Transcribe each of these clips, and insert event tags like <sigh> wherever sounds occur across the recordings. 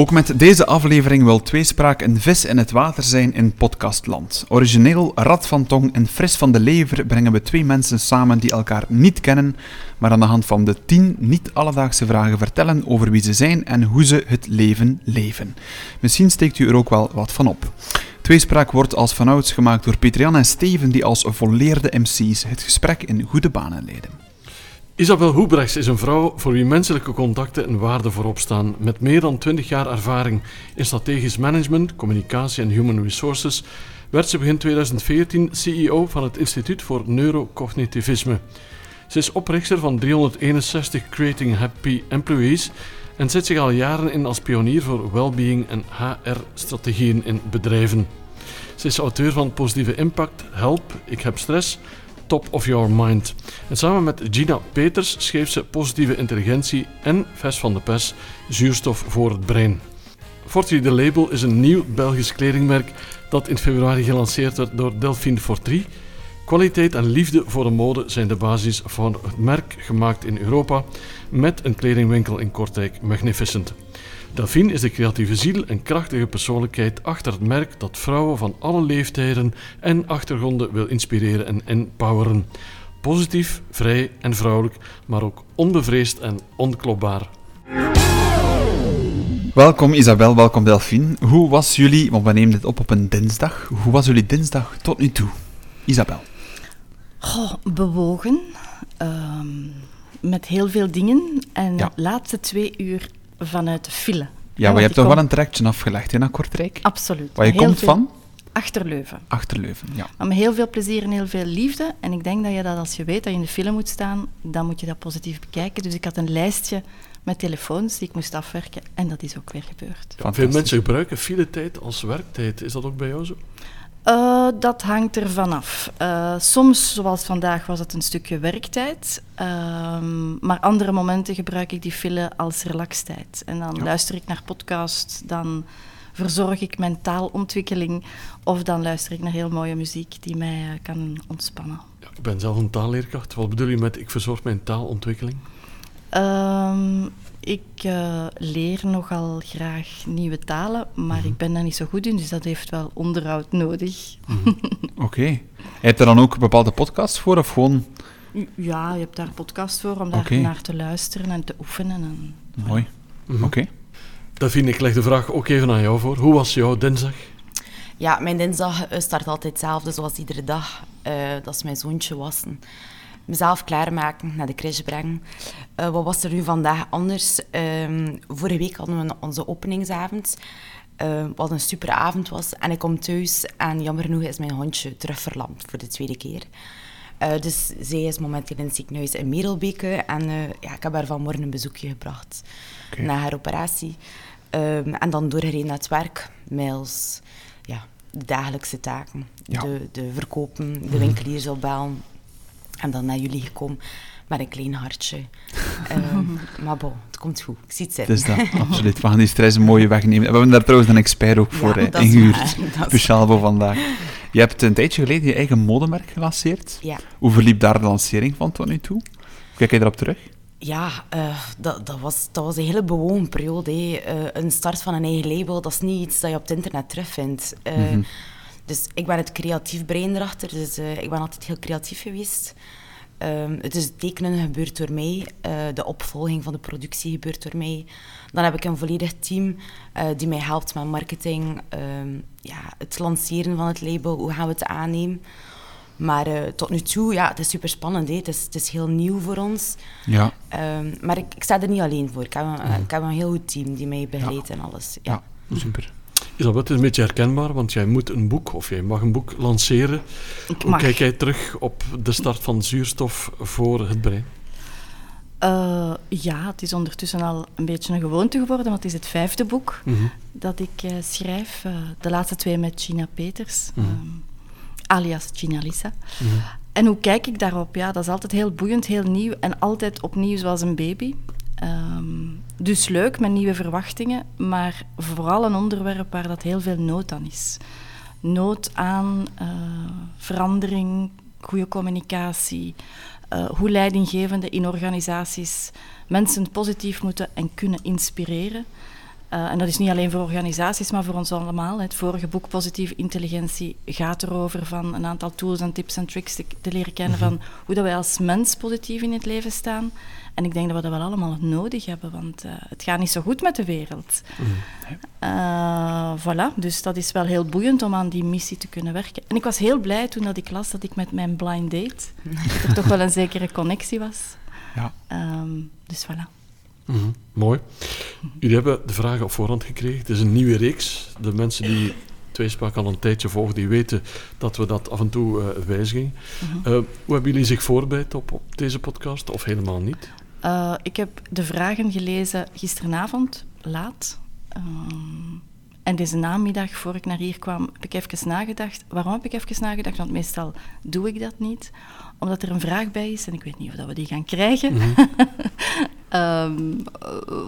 Ook met deze aflevering wil tweespraak een vis in het water zijn in podcastland. Origineel, rad van tong en fris van de lever brengen we twee mensen samen die elkaar niet kennen, maar aan de hand van de tien niet-alledaagse vragen vertellen over wie ze zijn en hoe ze het leven leven. Misschien steekt u er ook wel wat van op. Tweespraak wordt als vanouds gemaakt door Petrian en Steven, die als volleerde MC's het gesprek in goede banen leiden. Isabel Hoebrechts is een vrouw voor wie menselijke contacten een waarde voorop staan. Met meer dan 20 jaar ervaring in strategisch management, communicatie en human resources werd ze begin 2014 CEO van het Instituut voor Neurocognitivisme. Ze is oprichter van 361 Creating Happy Employees en zet zich al jaren in als pionier voor well-being en HR-strategieën in bedrijven. Ze is auteur van Positieve Impact, Help, Ik heb stress, Top of Your Mind. En samen met Gina Peters schreef ze Positieve Intelligentie en Vers van de Pers, Zuurstof voor het Brein. Fortry The Label is een nieuw Belgisch kledingmerk dat in februari gelanceerd werd door Delphine Fortry. Kwaliteit en liefde voor de mode zijn de basis van het merk, gemaakt in Europa, met een kledingwinkel in Kortrijk, Magnificent. Delphine is de creatieve ziel en krachtige persoonlijkheid achter het merk dat vrouwen van alle leeftijden en achtergronden wil inspireren en empoweren. Positief, vrij en vrouwelijk, maar ook onbevreesd en onklopbaar. Welkom Isabel, welkom Delphine. Hoe was jullie, want we nemen dit op op een dinsdag, hoe was jullie dinsdag tot nu toe? Isabel. Goh, bewogen, ehm, met heel veel dingen en Ja. de laatste twee uur vanuit de file. Ja, maar je hebt toch kom- wel een trekje afgelegd hè, naar Kortrijk? Absoluut. Waar je Heel komt veel- van? Achterleuven. Achterleuven, ja. Maar met heel veel plezier en heel veel liefde. En ik denk dat je dat als je weet dat je in de file moet staan, dan moet je dat positief bekijken. Dus ik had een lijstje met telefoons die ik moest afwerken en dat is ook weer gebeurd. Veel mensen gebruiken filetijd als werktijd. Is dat ook bij jou zo? Eh, dat hangt er vanaf. Eh soms, zoals vandaag, was het een stukje werktijd. Ehm, maar andere momenten gebruik ik die file als relaxtijd. En dan Ja. luister ik naar podcast, dan verzorg ik mijn taalontwikkeling. Of dan luister ik naar heel mooie muziek die mij eh, kan ontspannen. Ja, ik ben zelf een taalleerkracht. Wat bedoel je met ik verzorg mijn taalontwikkeling? Ehm, ik eh, leer nogal graag nieuwe talen, maar ik ben daar niet zo goed in, dus dat heeft wel onderhoud nodig. <laughs> Oké. Je hebt er dan ook bepaalde podcasts voor, of gewoon... Ja, je hebt daar podcast voor om daar naar te luisteren en te oefenen. En, Mooi. Mhm. Oké. Delphine, ik leg de vraag ook even aan jou voor. Hoe was jouw dinsdag? Ja, mijn dinsdag eh, start altijd hetzelfde zoals iedere dag. Eh, dat is mijn zoontje wassen. Mezelf klaarmaken, naar de crash brengen. Eh, wat was er nu vandaag anders? Ehm, vorige week hadden we onze openingsavond. eh, wat een super avond was. En ik kom thuis en jammer genoeg is mijn hondje terug verlamd voor de tweede keer. Eh, dus zij is momenteel in het ziekenhuis in Merelbeke. En eh, ja, ik heb haar vanmorgen een bezoekje gebracht Oké. na haar operatie. Ehm, en dan doorgereden naar het werk, mails, ja, de dagelijkse taken. Ja. De, de verkopen, de winkeliers opbellen. En dan naar jullie gekomen met een klein hartje. <laughs> Ehm, maar bon, het komt goed. Ik zie het Het zitten. is dat, <laughs> absoluut. We gaan die stress een mooie wegnemen. We hebben daar trouwens een expert ook voor Ja, eh, ingehuurd. <laughs> Speciaal voor vandaag. Je hebt een tijdje geleden je eigen modemerk gelanceerd. Ja, Hoe verliep daar de lancering van tot nu toe? Kijk je erop terug? ja eh, dat, dat, was, dat was een hele bewogen periode. Eh, een start van een eigen label, dat is niet iets dat je op het internet terugvindt. Eh, Mhm. Dus ik ben het creatief brein erachter, dus eh, ik ben altijd heel creatief geweest. Ehm, het tekenen gebeurt door mij, eh, de opvolging van de productie gebeurt door mij. Dan heb ik een volledig team eh, die mij helpt met marketing, ehm, ja, het lanceren van het label, hoe gaan we het aannemen. Maar tot nu toe, ja, het is super spannend. Het, is, het is heel nieuw voor ons. Ja. Ehm, maar ik, ik sta er niet alleen voor. Ik heb, een, ik heb een heel goed team die mij begeleidt en alles. Ja. Ja, super. Isabel, het is een beetje herkenbaar, want jij moet een boek, of jij mag een boek lanceren. ik Hoe mag. kijk jij terug op de start van zuurstof voor het brein? Eh, ja, het is ondertussen al een beetje een gewoonte geworden, want het is het vijfde boek Mhm. dat ik eh, schrijf. Eh, de laatste twee met Gina Peters, Mhm. alias Gina Lisa. Mhm. En hoe kijk ik daarop? Ja, dat is altijd heel boeiend, heel nieuw en altijd opnieuw zoals een baby. Ehm, dus leuk met nieuwe verwachtingen, maar vooral een onderwerp waar dat heel veel nood aan is. Nood aan eh, verandering, goede communicatie, eh, hoe leidinggevenden in organisaties mensen positief moeten en kunnen inspireren. En dat is niet alleen voor organisaties, maar voor ons allemaal. Het vorige boek Positieve Intelligentie gaat erover van een aantal tools en tips en tricks te, te leren kennen Mhm. van hoe dat wij als mens positief in het leven staan. En ik denk dat we dat wel allemaal nodig hebben, want eh, het gaat niet zo goed met de wereld. Eh, voilà, dus dat is wel heel boeiend om aan die missie te kunnen werken. En ik was heel blij toen dat ik las dat ik met mijn blind date, dat <laughs> er toch wel een zekere connectie was. Ja. Ehm, dus voilà. Mhm, Mooi. Jullie hebben de vragen op voorhand gekregen. Het is een nieuwe reeks. De mensen die Tweespraak al een tijdje volgen, die weten dat we dat af en toe eh, wijzigen. Eh, hoe hebben jullie zich voorbereid op, op deze podcast? Of helemaal niet? Eh, ik heb de vragen gelezen gisteravond, laat. Ehm, en deze namiddag, voor ik naar hier kwam, heb ik even nagedacht. Waarom heb ik even nagedacht? Want meestal doe ik dat niet. Omdat er een vraag bij is, en ik weet niet of dat we die gaan krijgen, <laughs> Ehm,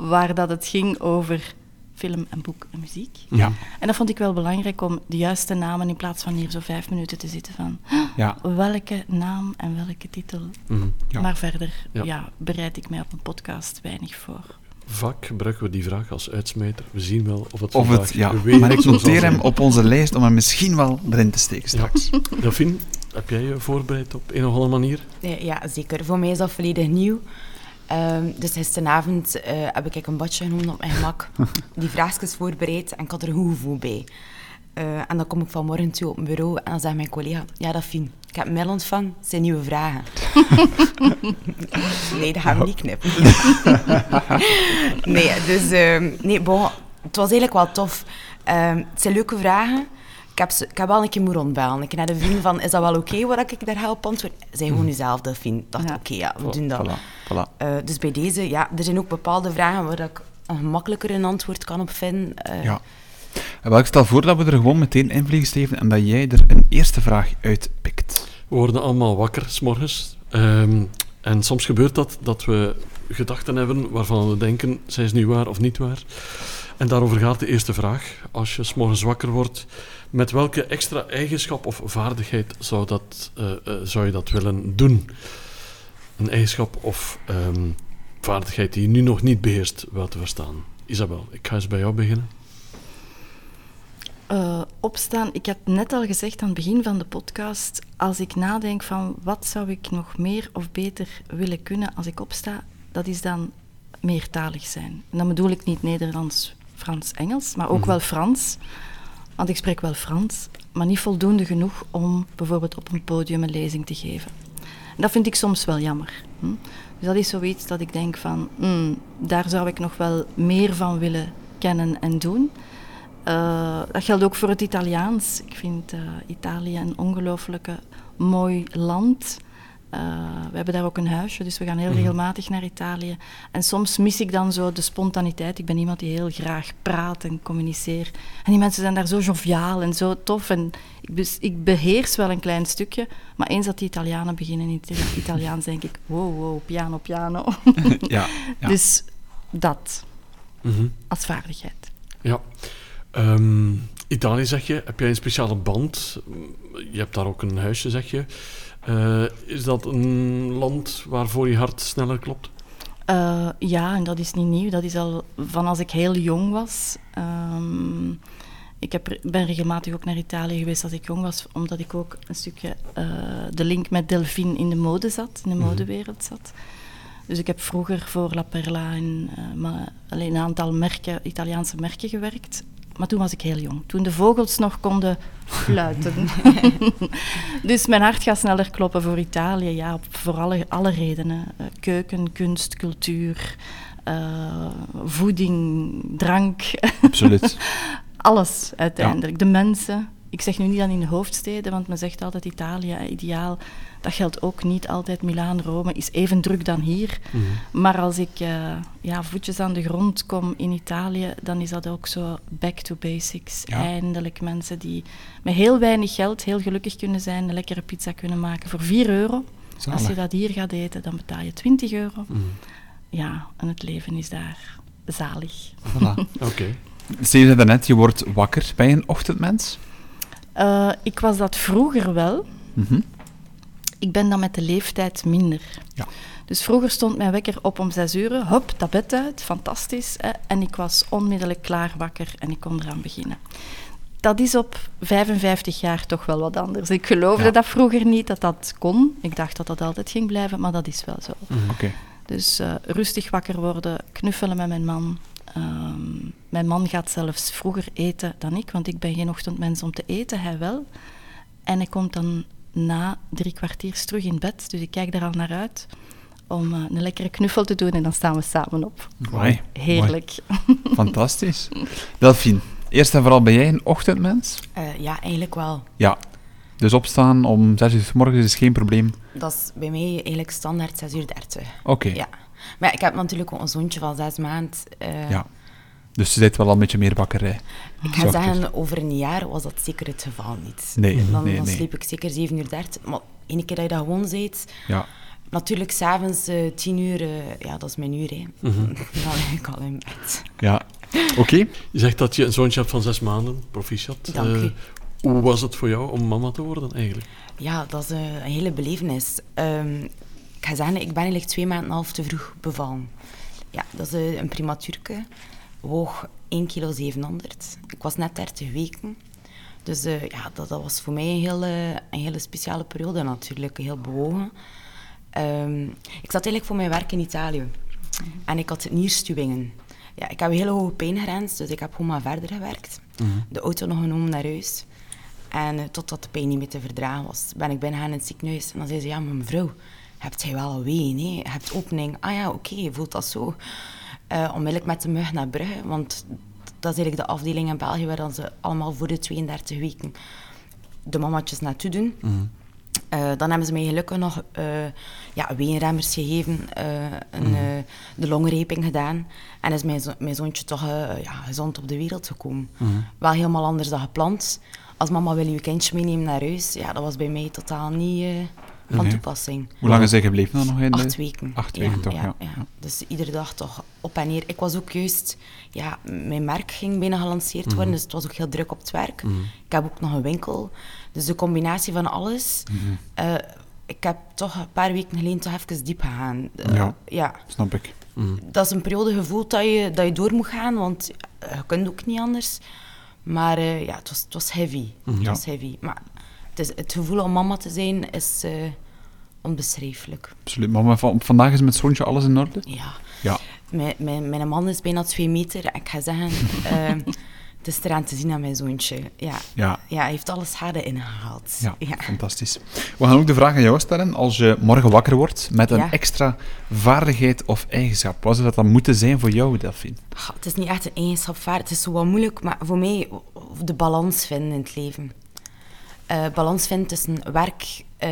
waar dat het ging over film en boek en muziek. Ja. En dat vond ik wel belangrijk om de juiste namen, in plaats van hier zo vijf minuten te zitten van Ja. welke naam en welke titel. Mhm. Ja. Maar verder ja. bereid ik mij op een podcast weinig voor. Vaak gebruiken we die vraag als uitsmijter. We zien wel of het Of het, ja. Maar ik noteer hem op onze lijst om hem misschien wel erin te steken Ja. straks. Delphine, heb jij je voorbereid op een of andere manier? Ja, ja, zeker. Voor mij is dat volledig nieuw. Ehm, dus gisteravond eh, heb ik een badje genomen op mijn gemak, <laughs> die vraagjes voorbereid en ik had er een goed gevoel bij. Eh, en dan kom ik vanmorgen toe op mijn bureau en dan zegt mijn collega, ja dat fijn, ik heb mail ontvangen, het zijn nieuwe vragen. <laughs> nee, dat gaan we niet knippen. <laughs> nee, dus ehm, nee, bon, het was eigenlijk wel tof. Ehm, het zijn leuke vragen. Ik heb, ze, ik heb wel een keer moeten rondbellen. Ik heb naar de vrienden van, is dat wel oké wat ik daar ga op antwoorden? Zij gewoon jezelf, Delphine. Ik dacht, Ja. oké, ja, we Voilà, doen dat. Voilà, voilà. Eh, dus bij deze, ja, er zijn ook bepaalde vragen waar ik een gemakkelijker een antwoord kan op vinden. Eh, Ja. En wel, ik stel voor dat we er gewoon meteen in vliegen, Steven, en dat jij er een eerste vraag uitpikt. We worden allemaal wakker s'morgens. Ehm en soms gebeurt dat, dat we gedachten hebben waarvan we denken, zijn ze nu waar of niet waar? En daarover gaat de eerste vraag. Als je s'morgens wakker wordt, met welke extra eigenschap of vaardigheid zou, dat, eh, eh, zou je dat willen doen? Een eigenschap of ehm, vaardigheid die je nu nog niet beheerst, wel te verstaan. Isabel, ik ga eens bij jou beginnen. Eh, opstaan, ik had net al gezegd aan het begin van de podcast, als ik nadenk van wat zou ik nog meer of beter willen kunnen als ik opsta, dat is dan meertalig zijn. En dan bedoel ik niet Nederlands, Frans, Engels, maar ook Mhm. wel Frans. Want ik spreek wel Frans, maar niet voldoende genoeg om bijvoorbeeld op een podium een lezing te geven. En dat vind ik soms wel jammer. Hm? Dus dat is zoiets dat ik denk van, hmm, daar zou ik nog wel meer van willen kennen en doen. Eh, dat geldt ook voor het Italiaans. Ik vind eh, Italië een ongelooflijk mooi land. Eh, we hebben daar ook een huisje, dus we gaan heel Mhm. regelmatig naar Italië. En soms mis ik dan zo de spontaniteit. Ik ben iemand die heel graag praat en communiceert. En die mensen zijn daar zo joviaal en zo tof. En ik, ik beheers wel een klein stukje, maar eens dat die Italianen beginnen in het Italiaans, denk ik, wow, wow, piano, piano. <laughs> Ja, ja. Dus dat Mhm. als vaardigheid. Ja. Ehm, Italië zeg je, heb jij een speciale band? Je hebt daar ook een huisje, zeg je. Eh, is dat een land waarvoor je hart sneller klopt? Eh, ja, en dat is niet nieuw. Dat is al van als ik heel jong was. Ehm, ik heb, ben regelmatig ook naar Italië geweest als ik jong was, omdat ik ook een stukje eh, de link met Delphine in de mode zat, in de Mhm. modewereld zat. Dus ik heb vroeger voor La Perla en maar alleen een aantal merken, Italiaanse merken gewerkt. Maar toen was ik heel jong. Toen de vogels nog konden fluiten. <laughs> dus mijn hart gaat sneller kloppen voor Italië. Ja, op- voor alle, alle redenen. Eh, keuken, kunst, cultuur, eh, voeding, drank. absoluut. <laughs> Alles uiteindelijk. De mensen. Ik zeg nu niet dan in de hoofdsteden, want men zegt altijd Italië, eh, ideaal. Dat geldt ook niet altijd. Milaan, Rome is even druk dan hier. Maar als ik eh, ja, voetjes aan de grond kom in Italië, dan is dat ook zo back to basics. Ja. Eindelijk mensen die met heel weinig geld heel gelukkig kunnen zijn, een lekkere pizza kunnen maken voor 4 euro. Als je dat hier gaat eten, dan betaal je 20 euro. Mhm. Ja, en het leven is daar zalig. Voilà. <laughs> Oké. Steven zei daarnet, je wordt wakker. Je een ochtendmens? Eh, ik was dat vroeger wel. Mhm. Ik ben dan met de leeftijd minder. Ja. Dus vroeger stond mijn wekker op om zes uur, hop, dat bed uit, fantastisch. Hè? En ik was onmiddellijk klaar wakker en ik kon eraan beginnen. Dat is op 55 jaar toch wel wat anders. Ik geloofde Ja. dat vroeger niet, dat dat kon. Ik dacht dat dat altijd ging blijven, maar dat is wel zo. Oké. Dus eh, rustig wakker worden, knuffelen met mijn man. Ehm, mijn man gaat zelfs vroeger eten dan ik, want ik ben geen ochtendmens om te eten, hij wel. En hij komt dan na drie kwartiers terug in bed, dus ik kijk er al naar uit om eh, een lekkere knuffel te doen en dan staan we samen op. Mooi. Heerlijk. Mooi. Fantastisch. Delphine, eerst en vooral ben jij een ochtendmens? Eh, ja, eigenlijk wel. Ja. Dus opstaan om 6 uur 's morgens is geen probleem. Dat is bij mij eigenlijk standaard 6 uur 30. Oké. Ja. Maar ik heb natuurlijk ook een zoontje van zes maanden. eh, Ja. Dus je zit wel al een beetje meer bakkerij. Ik ga zeggen, over een jaar was dat zeker het geval niet. Nee, dan, nee, dan nee. sliep ik zeker 7 uur 30. Maar één keer dat je dat gewoon ziet, Ja. natuurlijk s'avonds uh, 10 uur, uh, ja, dat is mijn uur. Hè. Mhm. <laughs> Dan lig ik al in bed. Ja. Oké. Je zegt dat je een zoontje hebt van zes maanden, proficiat. Dank u. Eh, hoe was het voor jou om mama te worden eigenlijk? Ja, dat is uh, een hele belevenis. Um, ik ga zeggen, ik ben eigenlijk twee maanden en een half te vroeg bevallen. Ja, dat is uh, een prematuurke. Woog 1 kilo 700. Ik was net 30 weken. Dus uh, ja, dat, dat, was voor mij een hele, een hele speciale periode natuurlijk. Heel bewogen. Um, ik zat eigenlijk voor mijn werk in Italië. En ik had nierstuwingen. Ja, ik heb een hele hoge pijngrens, dus ik heb gewoon maar verder gewerkt. Mm. De auto nog genomen naar huis. En uh, totdat de pijn niet meer te verdragen was, ben ik binnengegaan in het ziekenhuis. En dan zei ze, ja, maar mevrouw, hebt jij wel ween, hè? Je hebt opening. Ah ja, oké, okay, je voelt dat zo. Uh, onmiddellijk met de mug naar Brugge, want dat is eigenlijk de afdeling in België waar dan ze allemaal voor de 32 weken de mamatjes naartoe doen. Mm. Uh, dan hebben ze mij gelukkig nog uh, ja, weenremmers gegeven, uh, een, Mm. de longreping gedaan. En is mijn, zo mijn zoontje toch ja, gezond op de wereld gekomen. Mm. Wel helemaal anders dan gepland. Als mama wil je kindje meenemen naar huis, ja, dat was bij mij totaal niet van nee. toepassing. Hoe lang is hij gebleven dan nog in? Acht weken. Acht weken ja, toch, ja, ja. ja. Dus iedere dag toch op en neer. Ik was ook juist... Ja, mijn merk ging bijna gelanceerd worden, Mhm. dus het was ook heel druk op het werk. Mm. Ik heb ook nog een winkel. Dus de combinatie van alles... Mhm. Uh, ik heb toch een paar weken geleden toch even diep gegaan. Uh, Ja. ja. Snap ik. Mm. Dat is een periode gevoeld dat je, dat je door moet gaan, want uh, je kunt ook niet anders. Maar uh, ja, het was, het was heavy. Mhm. Het was heavy. Maar het, is, het gevoel om mama te zijn is uh, onbeschrijfelijk. Absoluut. Maar van, vandaag is met zoontje alles in orde? Ja. Ja. Mijn, mijn, mijn man is bijna twee meter. Ik ga zeggen, uh, <laughs> het is eraan te zien aan mijn zoontje. Ja. Ja. ja hij heeft alle schade ingehaald. <laughs> Ja, fantastisch. We gaan ook de vraag aan jou stellen. Als je morgen wakker wordt met een Ja. extra vaardigheid of eigenschap, wat zou dat dan moeten zijn voor jou, Delphine? Ach, het is niet echt een eigenschap. Het is zo wat moeilijk, maar voor mij de balans vinden in het leven. Uh, balans vinden tussen werk, uh,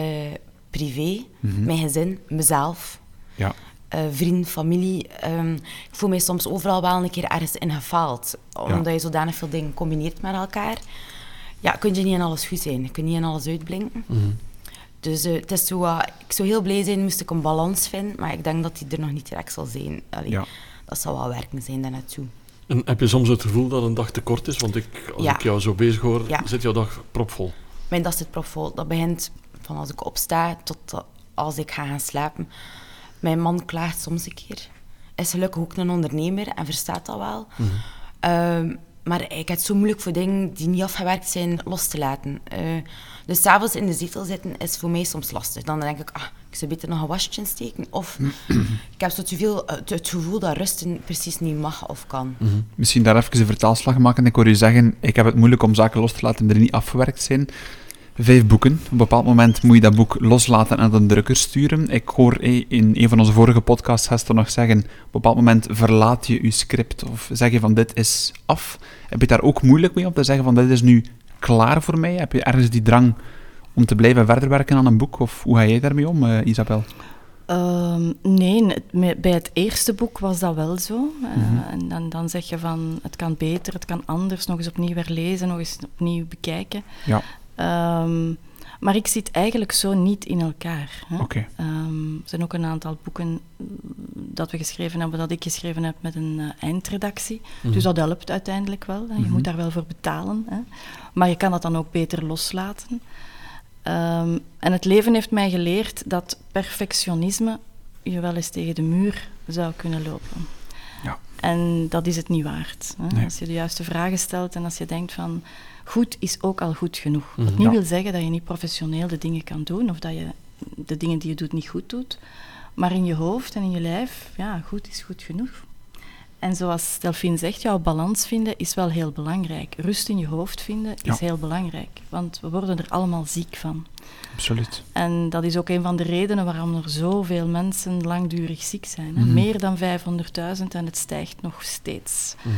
privé, Mhm. mijn gezin, mezelf, Ja. uh, vriend, familie. Um, ik voel mij soms overal wel een keer ergens in gefaald. Omdat Ja. je zodanig veel dingen combineert met elkaar. Ja, kun je niet in alles goed zijn. Je kunt niet in alles uitblinken. Mm. Dus uh, het is zo, uh, ik zou heel blij zijn moest ik een balans vinden, maar ik denk dat die er nog niet direct zal zijn. Allee, Ja. Dat zal wel werken zijn daarnaartoe. En heb je soms het gevoel dat een dag te kort is? Want ik, als Ja. ik jou zo bezig hoor, Ja. zit jouw dag propvol. Mijn dag zit propvol. Dat begint van als ik opsta tot als ik ga gaan slapen. Mijn man klaagt soms een keer. Is gelukkig ook een ondernemer en verstaat dat wel. Mhm. Um, maar ik heb het zo moeilijk voor dingen die niet afgewerkt zijn los te laten. Uh, dus s'avonds in de zetel zitten is voor mij soms lastig. Dan denk ik, ah, ik zou beter nog een wasje steken. Of <clears throat> ik heb zo te veel uh, het gevoel dat rusten precies niet mag of kan. Mhm. Misschien daar even een vertaalslag maken. Ik hoor u zeggen, ik heb het moeilijk om zaken los te laten die niet afgewerkt zijn. Vijf boeken. Op een bepaald moment moet je dat boek loslaten en aan de drukker sturen. Ik hoor eh, in een van onze vorige podcastgasten nog zeggen, op een bepaald moment verlaat je je script of zeg je van dit is af. Heb je daar ook moeilijk mee om te zeggen van dit is nu klaar voor mij? Heb je ergens die drang om te blijven verder werken aan een boek? Of hoe ga jij daarmee om, uh, Isabel? Um, nee, bij het eerste boek was dat wel zo. Uh, mm -hmm. En dan, dan zeg je van, het kan beter, het kan anders, nog eens opnieuw herlezen, nog eens opnieuw bekijken. Ja. Um, maar ik zit eigenlijk zo niet in elkaar. Hè. Okay. Um, er zijn ook een aantal boeken dat we geschreven hebben, dat ik geschreven heb met een uh, eindredactie. Mm -hmm. Dus dat helpt uiteindelijk wel. Hè. Je mm -hmm. moet daar wel voor betalen. Hè. Maar je kan dat dan ook beter loslaten. Um, en het leven heeft mij geleerd dat perfectionisme je wel eens tegen de muur zou kunnen lopen. Ja. En dat is het niet waard. Hè? Nee. Als je de juiste vragen stelt en als je denkt van goed is ook al goed genoeg. Mhm. Wat niet Ja. wil zeggen dat je niet professioneel de dingen kan doen of dat je de dingen die je doet niet goed doet. Maar in je hoofd en in je lijf, ja, goed is goed genoeg. En zoals Delphine zegt, jouw balans vinden is wel heel belangrijk. Rust in je hoofd vinden Ja. is heel belangrijk. Want we worden er allemaal ziek van. Absoluut. En dat is ook een van de redenen waarom er zoveel mensen langdurig ziek zijn. hè. Mhm. Meer dan 500.000 en het stijgt nog steeds. Mhm.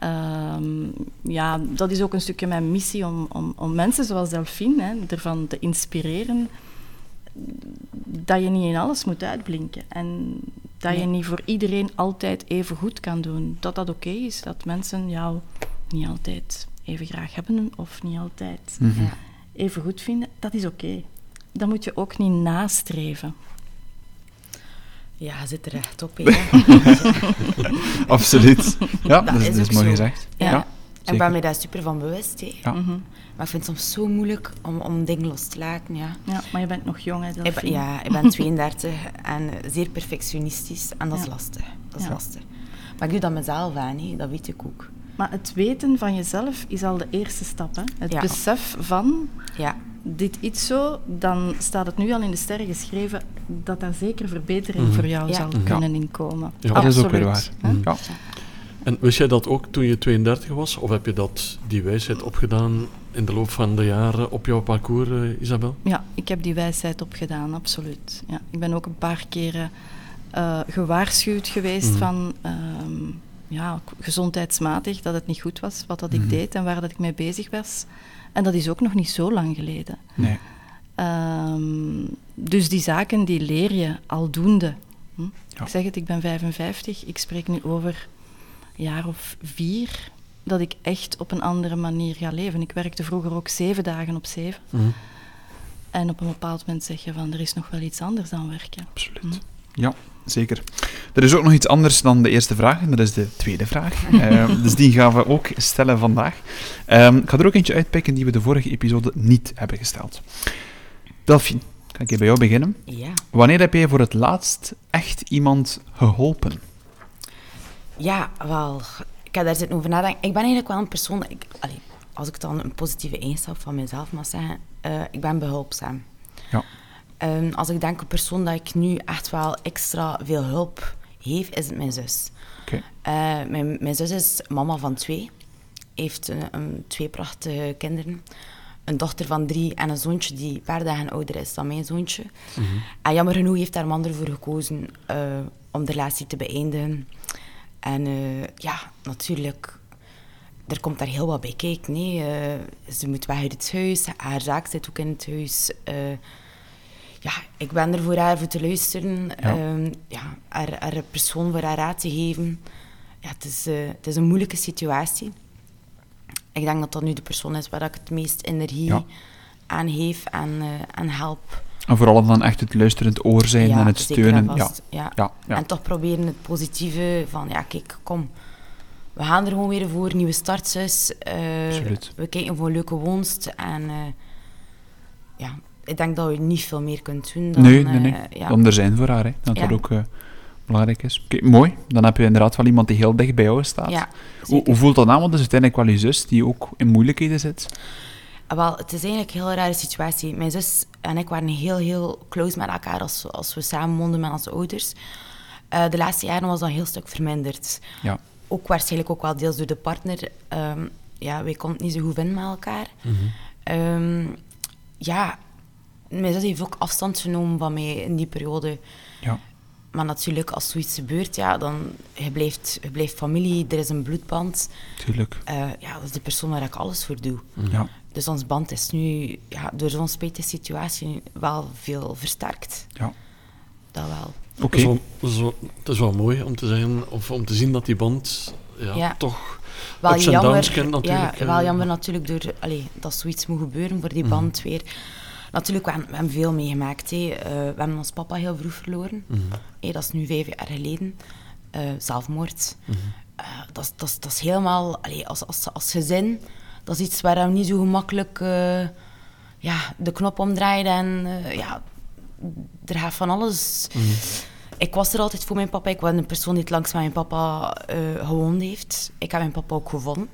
Ehm, ja, dat is ook een stukje mijn missie om, om, om mensen zoals Delphine hè, ervan te inspireren dat je niet in alles moet uitblinken. En dat je niet voor iedereen altijd even goed kan doen. Dat dat oké is, dat mensen jou niet altijd even graag hebben of niet altijd Mhm. Even goed vinden. Dat is oké. Dat moet je ook niet nastreven. Ja, je zit er echt op. hè, ja. <laughs> <laughs> Absoluut. Ja, dat, Dat is, dat mooi zo. gezegd. Ja. Ja, ik ben me daar super van bewust. hè. Ja. Mhm. Maar ik vind het soms zo moeilijk om, om dingen los te laten. Ja. Ja, maar je bent nog jong, hè, Ik ben, Delphine? ja, ik ben <laughs> 32 en zeer perfectionistisch. En dat is lastig. Dat is Ja. lastig. Maar ik doe dat mezelf aan, hè. dat weet ik ook. Maar het weten van jezelf is al de eerste stap. Hè? Het Ja. besef van, Ja, dit is zo, dan staat het nu al in de sterren geschreven dat daar zeker verbetering Mhm. voor jou Ja. zal Mhm. kunnen inkomen. Ja. Dat is ook weer Absoluut, waar. En wist jij dat ook toen je 32 was? Of heb je dat, die wijsheid opgedaan in de loop van de jaren op jouw parcours, eh, Isabel? Ja, ik heb die wijsheid opgedaan, absoluut. Ja, ik ben ook een paar keren eh, gewaarschuwd geweest Mhm. van ehm, ja, gezondheidsmatig dat het niet goed was wat dat ik Mhm. deed en waar dat ik mee bezig was. En dat is ook nog niet zo lang geleden. Nee. Ehm, dus die zaken die leer je aldoende. Hm? Ja. Ik zeg het, ik ben 55. Ik spreek nu over een jaar of vier dat ik echt op een andere manier ga leven. Ik werkte vroeger ook zeven dagen op zeven. Mhm. En op een bepaald moment zeg je van, er is nog wel iets anders dan werken. Absoluut. Mhm. Ja, zeker. Er is ook nog iets anders dan de eerste vraag, en dat is de tweede vraag. <laughs> Ehm, dus die gaan we ook stellen vandaag. Ehm, ik ga er ook eentje uitpikken die we de vorige episode niet hebben gesteld. Delphine, kan ik hier bij jou beginnen? ja. Wanneer heb jij voor het laatst echt iemand geholpen? Ja, wel. Ik heb daar zitten over nadenken. Ik ben eigenlijk wel een persoon... Ik, allee, als ik dan een positieve eigenschap van mezelf mag zeggen, eh, ik ben behulpzaam. Ja. Ehm, als ik denk een persoon dat ik nu echt wel extra veel hulp heeft, is het mijn zus. Eh, mijn, mijn zus is mama van twee. Heeft een, een- twee prachtige kinderen. Een dochter van drie en een zoontje die een paar dagen ouder is dan mijn zoontje. En jammer genoeg heeft haar man ervoor gekozen eh, om de relatie te beëindigen. En eh, ja, natuurlijk, er komt daar heel wat bij kijken. Nee. Ze moet weg uit het huis, haar zaak zit ook in het huis. Ja, ik ben er voor haar voor te luisteren, Ja. Ehm, ja, haar, haar persoon voor haar raad te geven. Ja, het, is, eh, het is een moeilijke situatie. Ik denk dat dat nu de persoon is waar ik het meest energie Ja. aan geef en, eh, en help. En vooral dan echt het luisterend oor zijn Ja, en het steunen. en Ja. Ja. ja. En toch proberen het positieve van, ja, kijk, kom. We gaan er gewoon weer voor, nieuwe start, zus. Eh, Absoluut. we kijken voor een leuke woonst. En eh, ja, ik denk dat je niet veel meer kunt doen dan... nee, nee, nee. eh, ja. Dan er zijn voor haar, hè. dat Ja. dat ook eh, belangrijk is. Oké, mooi. Dan heb je inderdaad wel iemand die heel dicht bij jou staat. ja, hoe, hoe voelt dat aan? Want het is uiteindelijk wel je zus die ook in moeilijkheden zit. Ah, Wel, het is eigenlijk een heel rare situatie. Mijn zus en ik waren heel, heel close met elkaar als, als we samen woonden met onze ouders. Eh, de laatste jaren was dat een heel stuk verminderd. Ja. Ook waarschijnlijk ook wel deels door de partner. Ehm, ja, wij konden niet zo goed vinden met elkaar. Ehm, ja, mijn zus heeft ook afstand genomen van mij in die periode. Ja. Maar natuurlijk, als zoiets gebeurt, ja, dan je blijft, je blijft familie, er is een bloedband. Tuurlijk. Eh, ja, dat is de persoon waar ik alles voor doe. Ja. Dus ons band is nu ja, door zo'n spijtige situatie wel veel versterkt. Ja. Dat wel. Oké. Het, is wel, het is wel- het is wel mooi om te, zeggen, of om te zien dat die band ja, Ja. toch Wel ups en jammer, downs kent natuurlijk. ja, eh. wel jammer natuurlijk door, allee, dat zoiets moet gebeuren voor die Mhm. band weer. Natuurlijk, we hebben, we hebben veel meegemaakt. hè. Eh, we hebben ons papa heel vroeg verloren. Mhm. Hé, dat is nu vijf jaar geleden. Eh, zelfmoord. Mhm. Eh, dat, is- dat, is- dat is helemaal... Allee, als, als, als gezin, dat is iets waar we niet zo gemakkelijk ja, de knop omdraaien. En ja, er gaat van alles... Mhm. ik was er altijd voor mijn papa. Ik was een persoon die het langs met mijn papa eh, gewoond heeft. Ik heb mijn papa ook gevonden.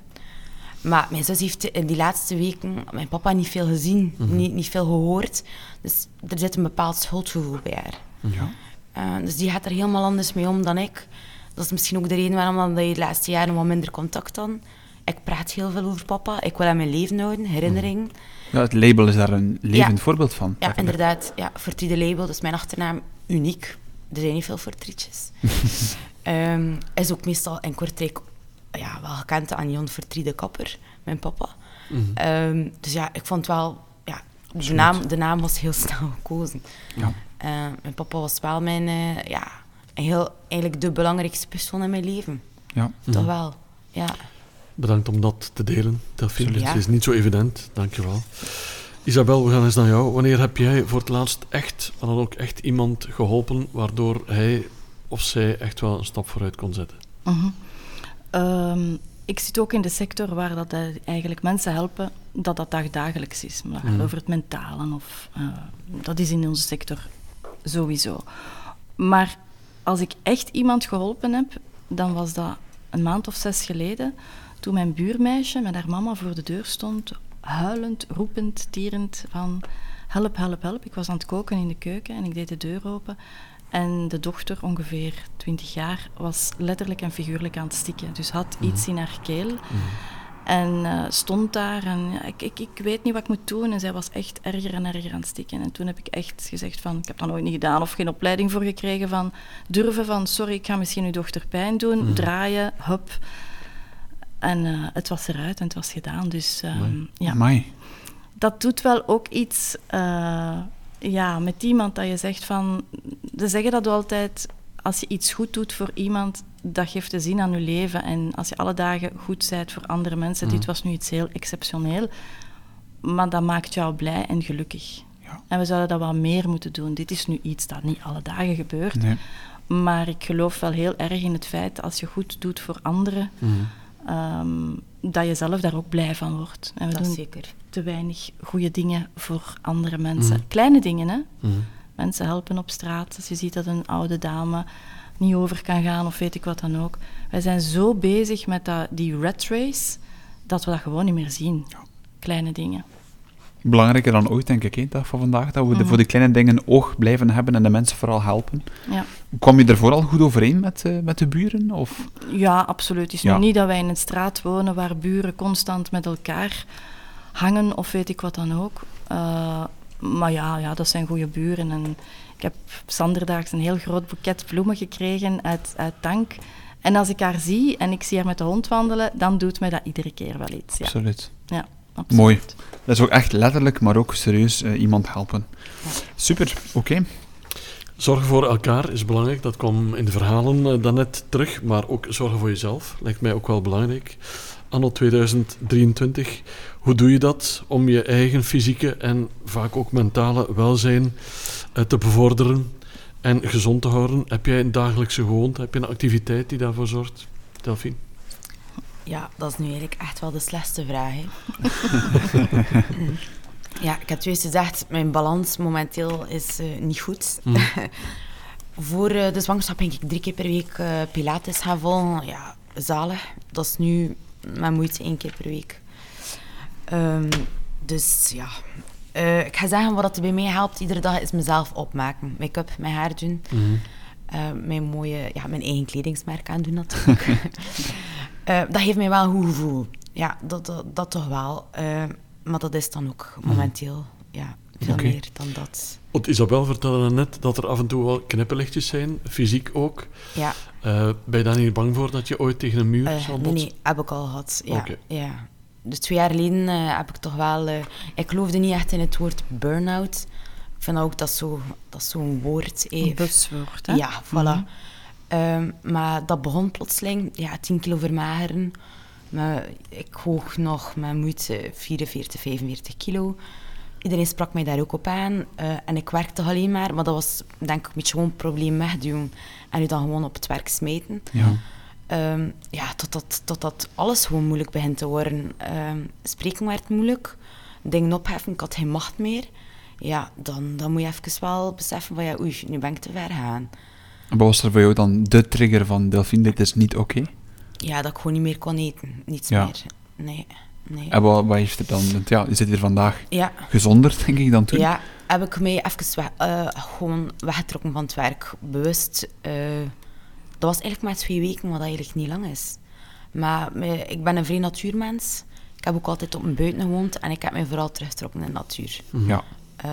Maar mijn zus heeft in die laatste weken mijn papa niet veel gezien, niet, niet veel gehoord. Dus er zit een bepaald schuldgevoel bij haar. Ja. Uh, dus die gaat er helemaal anders mee om dan ik. Dat is misschien ook de reden waarom dat je de laatste jaren wat minder contact dan. Ik praat heel veel over papa. Ik wil aan mijn leven houden, herinneringen. Ja, het label is daar een levend voorbeeld van. Ja, inderdaad. Ja, Fortriede label, dus mijn achternaam uniek. Er zijn niet veel Fortrietjes. um, <laughs> is ook meestal in Kortrijk ja, wel gekend aan Jan Vertriede Kapper, mijn papa. Mhm. Um, dus ja, ik vond wel... Ja, de naam, de naam was heel <laughs> snel gekozen. Ja. Uh, mijn papa was wel mijn... Uh, ja, heel, eigenlijk de belangrijkste persoon in mijn leven. Ja. Toch Mhm. wel, ja. Bedankt om dat te delen, Delphine. Het is niet zo evident, dankjewel. Isabel, we gaan eens naar jou. Wanneer heb jij voor het laatst echt, en dan ook echt iemand geholpen waardoor hij of zij echt wel een stap vooruit kon zetten? Mhm. Ehm, ik zit ook in de sector waar dat eh, eigenlijk mensen helpen dat dat dagdagelijks is. Maar Mhm. over het mentale of eh, dat is in onze sector sowieso. Maar als ik echt iemand geholpen heb, dan was dat een maand of zes geleden, toen mijn buurmeisje met haar mama voor de deur stond, huilend, roepend, tierend van help, help, help. Ik was aan het koken in de keuken en ik deed de deur open. En de dochter, ongeveer 20 jaar, was letterlijk en figuurlijk aan het stikken. Dus had iets in haar keel. En eh, stond daar en ja, ik, ik, ik weet niet wat ik moet doen. En zij was echt erger en erger aan het stikken. En toen heb ik echt gezegd van, ik heb dat nooit niet gedaan of geen opleiding voor gekregen van durven van, sorry, ik ga misschien uw dochter pijn doen, draaien, hup. En eh, het was eruit en het was gedaan. Dus ehm, ja, Amai. dat doet wel ook iets eh, ja, met iemand dat je zegt van... Ze zeggen dat altijd, als je iets goed doet voor iemand, dat geeft de zin aan je leven. En als je alle dagen goed bent voor andere mensen, dit was nu iets heel exceptioneel, maar dat maakt jou blij en gelukkig. Ja. En we zouden dat wel meer moeten doen. Dit is nu iets dat niet alle dagen gebeurt. Nee. Maar ik geloof wel heel erg in het feit, als je goed doet voor anderen, Mhm. ehm, dat je zelf daar ook blij van wordt. En we Dat doen zeker. Te weinig goede dingen voor andere mensen. Mhm. Kleine dingen, hè? Mhm. Mensen helpen op straat. Als je ziet dat een oude dame niet over kan gaan of weet ik wat dan ook. Wij zijn zo bezig met dat, die rat race dat we dat gewoon niet meer zien. Kleine dingen. Belangrijker dan ooit, denk ik, hè, dag van vandaag, dat we de, Mhm. voor de kleine dingen oog blijven hebben en de mensen vooral helpen. Ja, Kwam je er vooral goed overeen met, eh, met de buren? Of? ja absoluut. Het is Ja. nu niet dat wij in een straat wonen waar buren constant met elkaar hangen of weet ik wat dan ook. Eh, maar ja, ja, dat zijn goede buren. En ik heb zanderdaags een heel groot boeket bloemen gekregen uit, uit Tank. En als ik haar zie en ik zie haar met de hond wandelen, dan doet mij dat iedere keer wel iets. Ja, Absoluut. ja absoluut. Mooi. Dat is ook echt letterlijk, maar ook serieus eh, iemand helpen. Super, oké. Zorgen voor elkaar is belangrijk. Dat kwam in de verhalen eh, daarnet terug. Maar ook zorgen voor jezelf lijkt mij ook wel belangrijk. Anno 2023, hoe doe je dat om je eigen fysieke en vaak ook mentale welzijn eh, te bevorderen en gezond te houden? Heb jij een dagelijkse gewoonte? Heb je een activiteit die daarvoor zorgt? Delphine? Ja, dat is nu eigenlijk echt wel de slechtste vraag. Hè. <laughs> ja, ik heb juist gezegd, mijn balans momenteel is eh, niet goed. Mm. <laughs> Voor eh, de zwangerschap ging ik drie keer per week pilates gaan volgen. Ja, zalig. Dat is nu met moeite één keer per week. Ehm, dus ja, Eh, ik ga zeggen wat het bij mij helpt iedere dag is mezelf opmaken. Make-up, mijn haar doen. Mhm. Eh, mijn mooie, ja, mijn eigen kledingsmerk aandoen natuurlijk. <laughs> Eh, dat geeft mij wel een goed gevoel. Ja, dat, dat, dat toch wel. Maar dat is dan ook momenteel ja, veel meer dan dat. Want Isabel vertelde net dat er af en toe wel knipperlichtjes zijn, fysiek ook. Ja, Eh, ben je daar niet bang voor dat je ooit tegen een muur zal nee, botsen? nee, heb ik al gehad. Ja, Oké. ja. Dus twee jaar geleden eh, heb ik toch wel... eh, ik geloofde niet echt in het woord burn-out. Ik vind ook dat zo- dat zo'n woord. eh, Een buswoord, hè? Ja, voilà. Mhm. Ehm, maar dat begon plotseling, ja, 10 kilo vermageren. Maar ik woog nog met moeite 44, 45 kilo. Iedereen sprak mij daar ook op aan. eh, en ik werkte alleen maar, maar dat was denk ik een beetje gewoon een probleem wegduwen. En u dan gewoon op het werk smijten. Ja. Ehm, ja, totdat, totdat alles gewoon moeilijk begint te worden. Ehm, spreken werd moeilijk. Dingen opheffen, ik had geen macht meer. Ja, dan, dan moet je even wel beseffen van ja, oei, nu ben ik te ver gegaan. En wat was er voor jou dan de trigger van Delphine, dit is niet oké? Ja, dat ik gewoon niet meer kon eten. Niets Ja. meer. Nee. nee. En wat, wat heeft er dan... Ja, je zit hier vandaag Ja, gezonder, <laughs> denk ik, dan toen. ja, heb ik mij even weg, eh, gewoon weggetrokken van het werk. Bewust. eh, dat was eigenlijk maar twee weken, wat eigenlijk niet lang is. Maar ik ben een vrij natuurmens. Ik heb ook altijd op mijn buiten gewoond en ik heb mij vooral teruggetrokken in de natuur. Ja. Eh,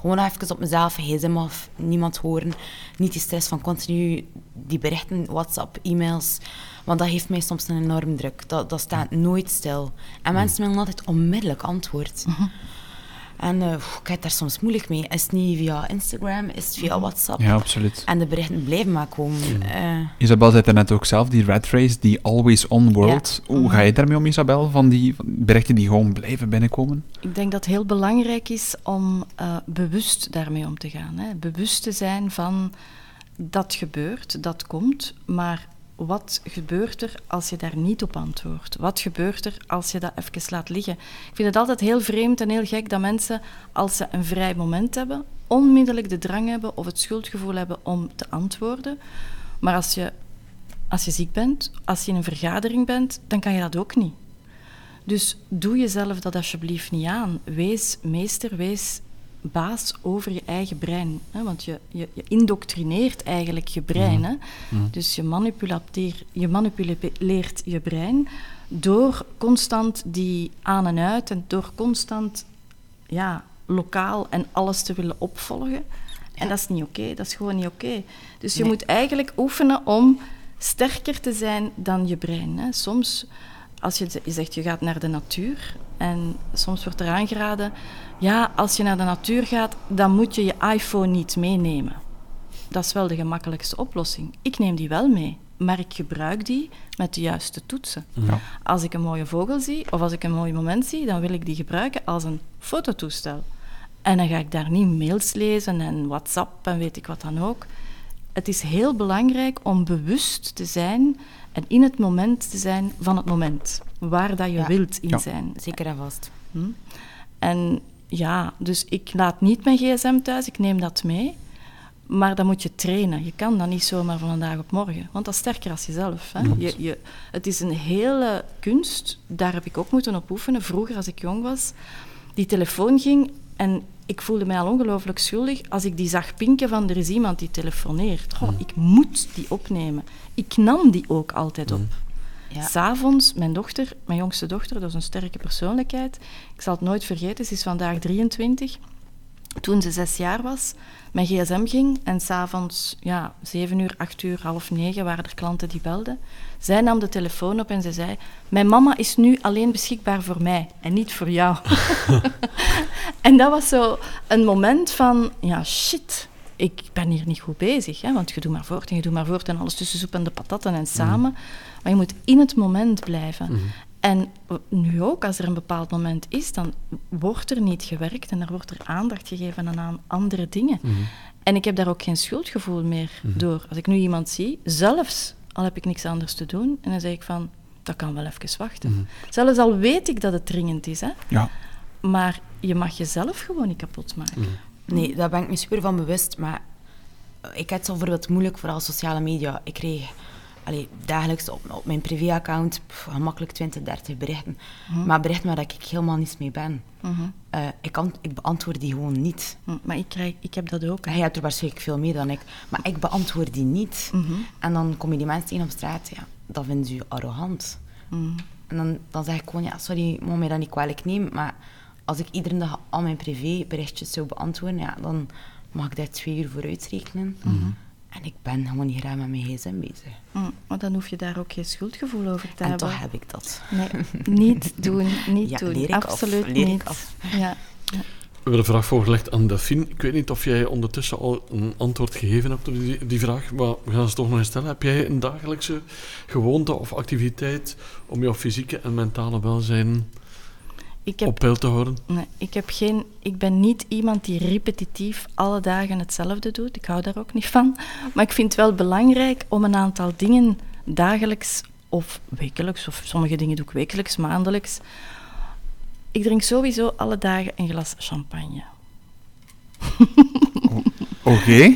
gewoon even op mezelf, gsm af, niemand horen. Niet die stress van continu die berichten, WhatsApp, e-mails. Want dat heeft mij soms een enorm druk. Dat, dat staat nooit stil. En mensen willen altijd onmiddellijk antwoord. En eh, pff, ik heb daar soms moeilijk mee. Is het niet via Instagram, is het via WhatsApp? ja, absoluut. En de berichten blijven maar komen. Eh, Isabel zei het net ook zelf, die rat race, die always on world. Hoe ga je daarmee om, Isabel, van die berichten die gewoon blijven binnenkomen? Ik denk dat het heel belangrijk is om eh, bewust daarmee om te gaan. Hè. Bewust te zijn van dat gebeurt, dat komt, maar wat gebeurt er als je daar niet op antwoordt? Wat gebeurt er als je dat even laat liggen? Ik vind het altijd heel vreemd en heel gek dat mensen, als ze een vrij moment hebben, onmiddellijk de drang hebben of het schuldgevoel hebben om te antwoorden. Maar als je, als je ziek bent, als je in een vergadering bent, dan kan je dat ook niet. Dus doe jezelf dat alsjeblieft niet aan. Wees meester, wees baas over je eigen brein. Hè? Want je, je, je indoctrineert eigenlijk je brein. Hè? Dus je, manipuleert, je manipuleert je brein door constant die aan en uit en door constant ja, lokaal en alles te willen opvolgen. En dat is niet oké, dat is gewoon niet oké. Dus je Nee. moet eigenlijk oefenen om sterker te zijn dan je brein. Hè. Soms, als je, je zegt je gaat naar de natuur, en soms wordt er aangeraden, ja, als je naar de natuur gaat, dan moet je je iPhone niet meenemen. Dat is wel de gemakkelijkste oplossing. Ik neem die wel mee, maar ik gebruik die met de juiste toetsen. Ja. Als ik een mooie vogel zie of als ik een mooi moment zie, dan wil ik die gebruiken als een fototoestel. En dan ga ik daar niet mails lezen en WhatsApp en weet ik wat dan ook. Het is heel belangrijk om bewust te zijn en in het moment te zijn van het moment, waar dat je Ja. wilt in Ja. zijn. zeker en vast. Hm? En ja, dus ik laat niet mijn gsm thuis, ik neem dat mee. Maar dan moet je trainen. Je kan dat niet zomaar van vandaag op morgen. Want dat is sterker als jezelf. Hè? Je, je, het is een hele kunst. Daar heb ik ook moeten op oefenen. Vroeger, als ik jong was, die telefoon ging en ik voelde mij al ongelooflijk schuldig als ik die zag pinken van er is iemand die telefoneert. Goh, ik moet die opnemen. Ik nam die ook altijd op. Ja. S'avonds, mijn dochter, mijn jongste dochter, dat is een sterke persoonlijkheid. Ik zal het nooit vergeten, ze is vandaag 23. Toen ze zes jaar was, mijn gsm ging en s'avonds, ja, zeven uur, acht uur, half negen waren er klanten die belden. Zij nam de telefoon op en ze zei: Mijn mama is nu alleen beschikbaar voor mij en niet voor jou. <laughs> <laughs> en dat was zo een moment van: ja, shit, ik ben hier niet goed bezig. Hè, want je doet maar voort en je doet maar voort en alles tussen soep en de patatten en samen. Maar je moet in het moment blijven. En nu ook, als er een bepaald moment is, dan wordt er niet gewerkt en er wordt er aandacht gegeven aan andere dingen. En ik heb daar ook geen schuldgevoel meer door. Als ik nu iemand zie, zelfs al heb ik niks anders te doen, en dan zeg ik van, dat kan wel even wachten. Zelfs al weet ik dat het dringend is, hè, Ja. Maar je mag jezelf gewoon niet kapot maken. Nee, daar ben ik me super van bewust. Maar ik had het bijvoorbeeld moeilijk, vooral sociale media. Ik kreeg allee, dagelijks op, op mijn privéaccount gemakkelijk 20, 30 berichten. Maar berichten waar ik helemaal niets mee ben. Eh, ik, kan, ik beantwoord die gewoon niet. Hm, Maar ik, krijg, ik heb dat ook. Hij hebt er waarschijnlijk veel meer dan ik. Maar ik beantwoord die niet. En dan kom je die mensen tegen op straat. Ja, dat vinden ze arrogant. En dan, dan zeg ik gewoon, ja, sorry, moet mij dat niet kwalijk nemen. Maar als ik iedere dag al mijn privéberichtjes zou beantwoorden, ja, dan mag ik daar twee uur voor uitrekenen. En ik ben gewoon niet graag met mijn gsm bezig. Hm, Maar dan hoef je daar ook geen schuldgevoel over te En hebben. toch heb ik dat. Nee, niet doen, niet Ja, doen. leer ik af, Absoluut ik niet. af. Ja. We hebben een vraag voorgelegd aan Delphine. Ik weet niet of jij ondertussen al een antwoord gegeven hebt op die, die vraag, maar we gaan ze toch nog eens stellen. Heb jij een dagelijkse gewoonte of activiteit om jouw fysieke en mentale welzijn Ik heb op peil te houden? Nee, ik, heb geen, ik ben niet iemand die repetitief alle dagen hetzelfde doet. Ik hou daar ook niet van. Maar ik vind het wel belangrijk om een aantal dingen dagelijks of wekelijks, of sommige dingen doe ik wekelijks, maandelijks. Ik drink sowieso alle dagen een glas champagne. Oké.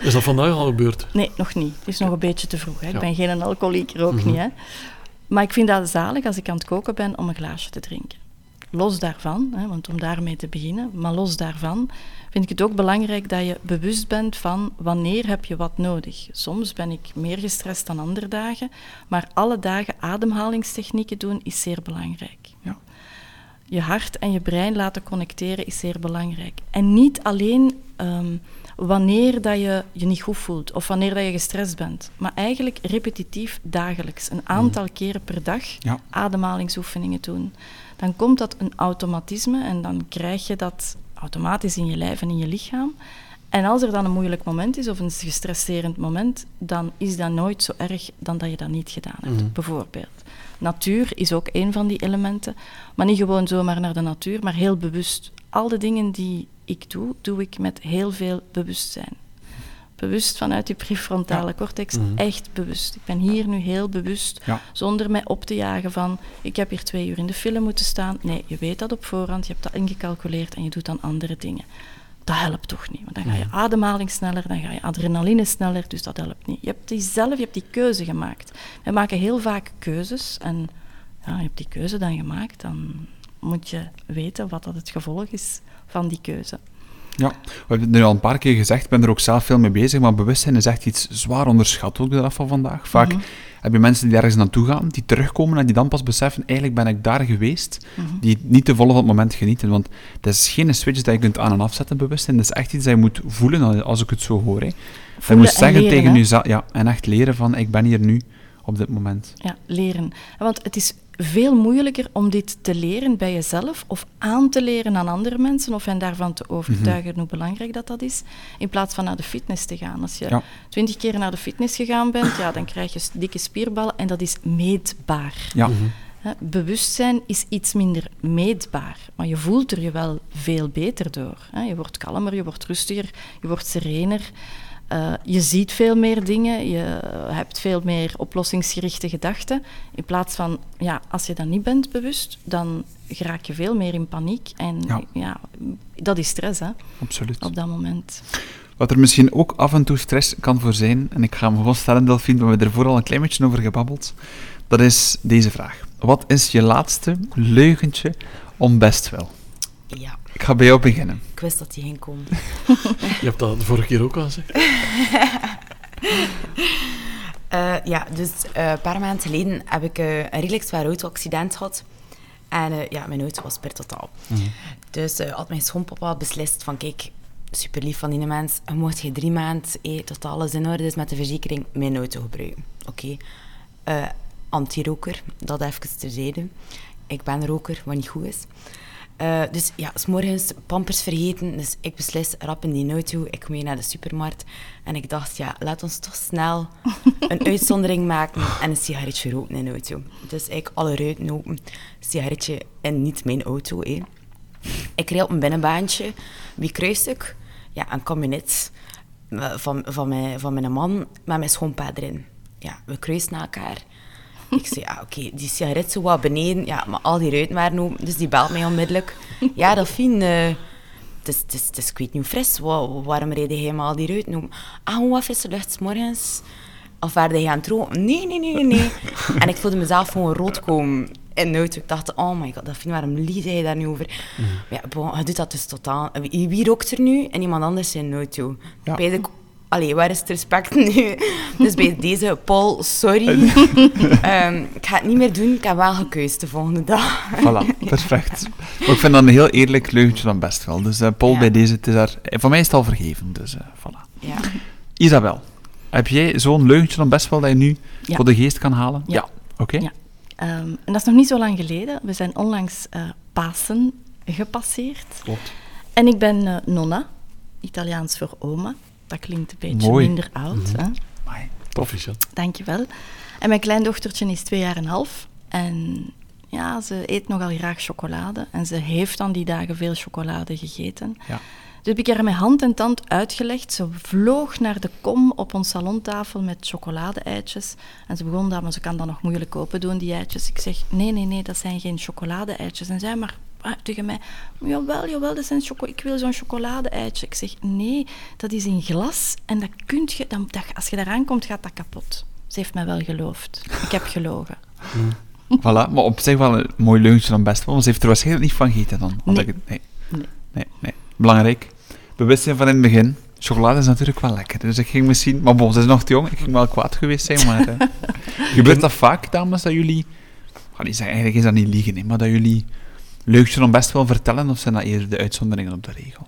Is dat vandaag al gebeurd? Nee, nog niet. Het is nog een beetje te vroeg. Hè. Ik Ja. ben geen alcoholieker, ook Mhm. niet. Hè. Maar ik vind dat zalig als ik aan het koken ben om een glaasje te drinken. Los daarvan, hè, want om daarmee te beginnen, maar los daarvan vind ik het ook belangrijk dat je bewust bent van wanneer heb je wat nodig. Soms ben ik meer gestrest dan andere dagen, maar alle dagen ademhalingstechnieken doen is zeer belangrijk. Ja. Je hart en je brein laten connecteren is zeer belangrijk. En niet alleen ehm, wanneer dat je je niet goed voelt of wanneer dat je gestrest bent, maar eigenlijk repetitief dagelijks, een aantal keren per dag Ja. ademhalingsoefeningen doen. Dan komt dat een automatisme en dan krijg je dat automatisch in je lijf en in je lichaam. En als er dan een moeilijk moment is of een gestresserend moment, dan is dat nooit zo erg dan dat je dat niet gedaan hebt, Mhm. bijvoorbeeld. Natuur is ook een van die elementen, maar niet gewoon zomaar naar de natuur, maar heel bewust. Al de dingen die ik doe, doe ik met heel veel bewustzijn. Bewust vanuit die prefrontale cortex, Mhm. echt bewust. Ik ben hier nu heel bewust, Ja. zonder mij op te jagen van ik heb hier twee uur in de file moeten staan. Nee, je weet dat op voorhand, je hebt dat ingecalculeerd en je doet dan andere dingen. Dat helpt toch niet, want dan ga je ademhaling sneller, dan ga je adrenaline sneller, dus dat helpt niet. Je hebt die zelf, je hebt die keuze gemaakt. We maken heel vaak keuzes en ja, je hebt die keuze dan gemaakt, dan moet je weten wat dat het gevolg is van die keuze. Ja, we hebben het nu al een paar keer gezegd, ik ben er ook zelf veel mee bezig, maar bewustzijn is echt iets zwaar onderschat ook de dag van vandaag. Vaak Mhm. heb je mensen die ergens naartoe gaan, die terugkomen en die dan pas beseffen, eigenlijk ben ik daar geweest, Mhm. die niet te volle van het moment genieten. Want het is geen switch dat je kunt aan- en afzetten, bewustzijn. Het is echt iets dat je moet voelen, als ik het zo hoor. Hè. Dat je moet en zeggen leren, tegen jezelf, ja, en echt leren van, ik ben hier nu, op dit moment. Ja, leren. Want het is veel moeilijker om dit te leren bij jezelf of aan te leren aan andere mensen of hen daarvan te overtuigen hoe belangrijk dat, dat is, in plaats van naar de fitness te gaan. Als je Ja. twintig keer naar de fitness gegaan bent, ja, dan krijg je dikke spierballen en dat is meetbaar. Ja, Hè, Bewustzijn is iets minder meetbaar, maar je voelt er je wel veel beter door. Hè. Je wordt kalmer, je wordt rustiger, je wordt serener. Eh, je ziet veel meer dingen, je hebt veel meer oplossingsgerichte gedachten. In plaats van, ja, als je dan niet bent bewust, dan geraak je veel meer in paniek. En Ja. ja, dat is stress hè, absoluut. op dat moment. Wat er misschien ook af en toe stress kan voor zijn, en ik ga hem gewoon stellen, Delphine, we hebben er vooral een klein beetje over gebabbeld, dat is deze vraag. Wat is je laatste leugentje om best wel? Ja, Ik ga bij jou beginnen. ik wist dat die ging komen. <laughs> Je hebt dat de vorige keer ook al gezegd. <laughs> Eh, ja, dus eh, een paar maanden geleden heb ik eh, een redelijk zwaar auto-accident gehad. En ja, mijn auto was per totaal. Dus eh, had mijn schoonpapa beslist van, kijk, super lief van die mens, mocht je drie maanden, eh, tot alles in orde is met de verzekering, mijn auto gebruiken. Oké. Eh, Anti-roker, dat even terzijde. Ik ben roker, wat niet goed is. Eh, dus ja, s morgens pampers vergeten. Dus ik beslis rap in die auto. Ik mee naar de supermarkt. En ik dacht, ja, laat ons toch snel <laughs> een uitzondering maken en een sigaretje roken in de auto. Dus ik alle ruiten open, sigaretje in niet mijn auto. Hé. Ik reed op een binnenbaantje. Wie kruis ik? Ja, een kabinet van, van, mijn, van mijn man met mijn schoonpa erin. Ja, we kruisen naar elkaar. <laughs> Ik zei, ja, oké, die sigaret zo wat beneden. Ja, maar al die ruiten waren open, dus die belt mij onmiddellijk. <laughs> Ja, Delphine, eh, het is, het is, het is ik weet niet fris. Wa- waarom reed jij maar al die ruiten open? Ah, hoe wat frisse lucht 's morgens? Of waren jij aan het roken? Nee, nee, nee, nee, <laughs> en ik voelde mezelf gewoon rood komen in de auto. Ik dacht, oh my god, Delphine, waarom liet jij daar nu over? Maar Ja, bon, je doet dat dus totaal. Wie, wie rookt er nu? En iemand anders in de auto. Ja. Allee, waar is het respect nu? <laughs> Dus bij deze, Paul, sorry. <laughs> Ehm, ik ga het niet meer doen. Ik heb wel gekeusd de volgende dag. Voilà, <laughs> perfect. Maar ik vind dat een heel eerlijk leugentje dan best wel. Dus eh, Paul, Ja. bij deze, het is daar, eh, van mij is het al vergeven. Dus eh, voilà. Ja. Isabel, heb jij zo'n leugentje dan best wel dat je nu Ja. voor de geest kan halen? Ja. Oké. Ja. Ehm, en dat is nog niet zo lang geleden. We zijn onlangs eh, Pasen gepasseerd. Klopt. En ik ben eh, nonna, Italiaans voor oma. Dat klinkt een beetje Mooi. minder oud. hè? Amai. Proficiat. Dankjewel. En mijn kleindochtertje is twee jaar en een half. En ja, ze eet nogal graag chocolade. En ze heeft dan die dagen veel chocolade gegeten. Ja. Dus heb ik haar met hand en tand uitgelegd. Ze vloog naar de kom op ons salontafel met chocolade-eitjes. En ze begon dat, maar ze kan dat nog moeilijk open doen, die eitjes. Ik zeg, nee, nee, nee, dat zijn geen chocolade-eitjes. En zij, maar tegen mij, jawel, jawel, dat zijn choco ik wil zo'n chocolade-eitje. Ik zeg, nee, dat is in glas en dat kunt je, dan, dat, als je daaraan komt, gaat dat kapot. Ze heeft mij wel geloofd. Ik heb gelogen. <laughs> Voilà, maar op zich wel een mooi leuntje dan best wel, want ze heeft er waarschijnlijk niet van gegeten dan. Want Nee. ik- nee. Nee. nee, nee. Belangrijk. Bewust zijn van in het begin. Chocolade is natuurlijk wel lekker, dus ik ging misschien... Maar bon, ze is nog te jong, ik ging wel kwaad geweest zijn, maar... eh, <laughs> gebeurt dat vaak, dames, dat jullie... Ik ga niet zeggen, eigenlijk is dat niet liegen, hè, maar dat jullie leugentjes dan best wel vertellen, of zijn dat eerder de uitzonderingen op de regel?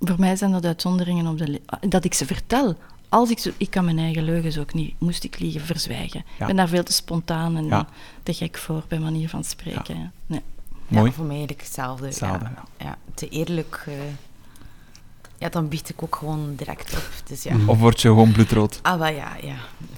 Voor mij zijn dat uitzonderingen op de... ah, Dat ik ze vertel. Als ik, ze, ik kan mijn eigen leugens ook niet, moest ik liegen, verzwijgen. Ja. Ik ben daar veel te spontaan en Ja. te gek voor, bij manier van spreken. Ja. Nee. Mooi. Ja, voor mij eigenlijk hetzelfde. Hetzelfde, ja. Ja, te eerlijk... eh, ja, dan biecht ik ook gewoon direct op. Dus ja. Of word je gewoon bloedrood? Ah, wel ja, ja.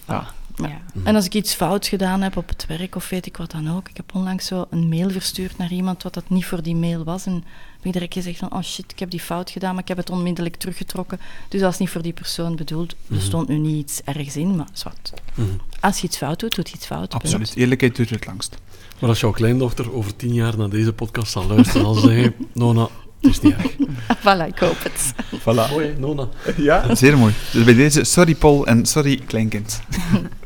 Ja. Voilà. Ja. En als ik iets fout gedaan heb op het werk of weet ik wat dan ook. Ik heb onlangs zo een mail verstuurd naar iemand wat dat niet voor die mail was. En heb ik direct gezegd van, oh shit, ik heb die fout gedaan, maar ik heb het onmiddellijk teruggetrokken. Dus dat is niet voor die persoon bedoeld. Er Mhm. stond nu niet iets ergs in, maar zwart. Mhm. Als je iets fout doet, doet je iets fout. punt. Absoluut. Eerlijkheid duurt het langst. Maar als jouw kleindochter over tien jaar naar deze podcast zal luisteren, zal ze zeggen, <laughs> Nona, het is niet erg. <laughs> voilà, ik hoop het. Voilà. Mooi, Nona. Ja. Zeer mooi. Dus bij deze, sorry Paul en sorry kleinkind. <laughs>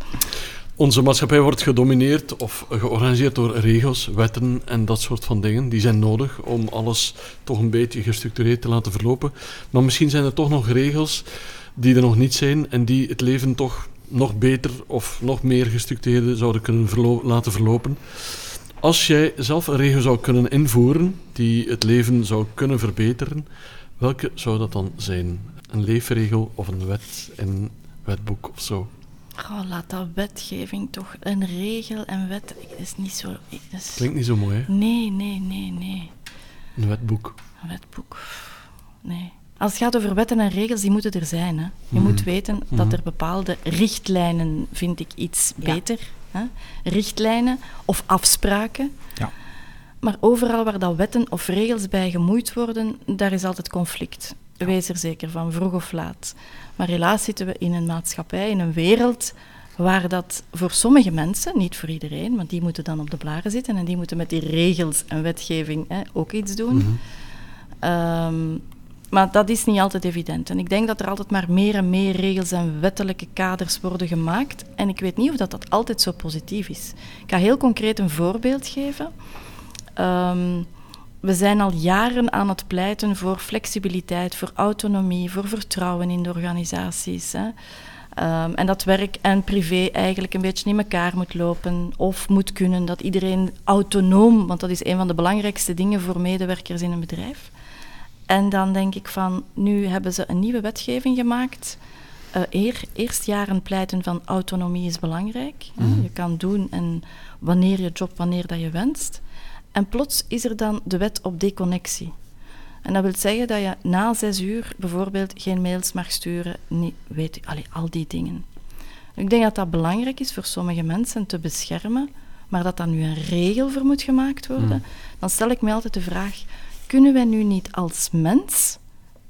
Onze maatschappij wordt gedomineerd of georganiseerd door regels, wetten en dat soort van dingen. Die zijn nodig om alles toch een beetje gestructureerd te laten verlopen. Maar misschien zijn er toch nog regels die er nog niet zijn en die het leven toch nog beter of nog meer gestructureerd zouden kunnen laten verlopen. Als jij zelf een regel zou kunnen invoeren die het leven zou kunnen verbeteren, welke zou dat dan zijn? Een leefregel of een wet in wetboek of zo? Goh, laat dat wetgeving toch een regel en wet. Dat is niet zo. Is... Klinkt niet zo mooi, hè? Nee, nee, nee, nee. Een wetboek. Een wetboek. Nee. Als het gaat over wetten en regels, die moeten er zijn. Hè. Je Mhm. moet weten dat Mhm. er bepaalde richtlijnen, vind ik iets Ja. beter. Hè. Richtlijnen of afspraken. Ja. Maar overal waar dat wetten of regels bij gemoeid worden, daar is altijd conflict. Wees er zeker van, vroeg of laat. Maar helaas zitten we in een maatschappij, in een wereld waar dat voor sommige mensen, niet voor iedereen, want die moeten dan op de blaren zitten en die moeten met die regels en wetgeving hè, ook iets doen. Mhm. Ehm, maar dat is niet altijd evident. En ik denk dat er altijd maar meer en meer regels en wettelijke kaders worden gemaakt. En ik weet niet of dat, dat altijd zo positief is. Ik ga heel concreet een voorbeeld geven. Ehm, we zijn al jaren aan het pleiten voor flexibiliteit, voor autonomie, voor vertrouwen in de organisaties. Hè. Ehm, en dat werk en privé eigenlijk een beetje in elkaar moet lopen of moet kunnen. Dat iedereen autonoom, want dat is een van de belangrijkste dingen voor medewerkers in een bedrijf. En dan denk ik van, nu hebben ze een nieuwe wetgeving gemaakt. Eh, eer, eerst jaren pleiten van autonomie is belangrijk. Mhm. Je kan doen en wanneer je job, wanneer dat je wenst. En plots is er dan de wet op deconnectie. En dat wil zeggen dat je na zes uur bijvoorbeeld geen mails mag sturen, niet, weet allee, al die dingen. Ik denk dat dat belangrijk is voor sommige mensen te beschermen, maar dat daar nu een regel voor moet gemaakt worden. Hmm. Dan stel ik mij altijd de vraag, kunnen wij nu niet als mens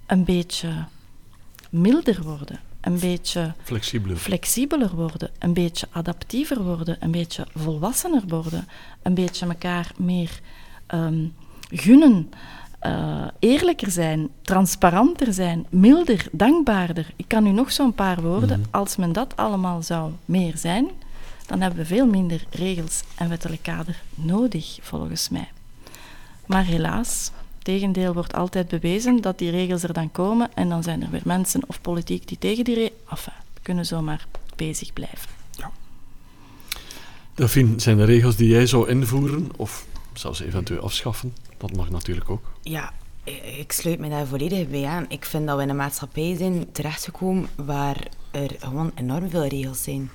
een beetje milder worden? Een beetje Flexibeler. flexibeler worden, een beetje adaptiever worden, een beetje volwassener worden, een beetje elkaar meer ehm, gunnen, eh, eerlijker zijn, transparanter zijn, milder, dankbaarder. Ik kan u nog zo'n paar woorden. Mhm. Als men dat allemaal zou meer zijn, dan hebben we veel minder regels en wettelijk kader nodig, volgens mij. Maar helaas, tegendeel wordt altijd bewezen dat die regels er dan komen en dan zijn er weer mensen of politiek die tegen die regels... Enfin, kunnen zomaar bezig blijven. Delphine, zijn er regels die jij zou invoeren of zelfs eventueel afschaffen? Dat mag natuurlijk ook. Ja, i- ik sluit me daar volledig bij aan. Ik vind dat we in een maatschappij zijn terechtgekomen waar er gewoon enorm veel regels zijn.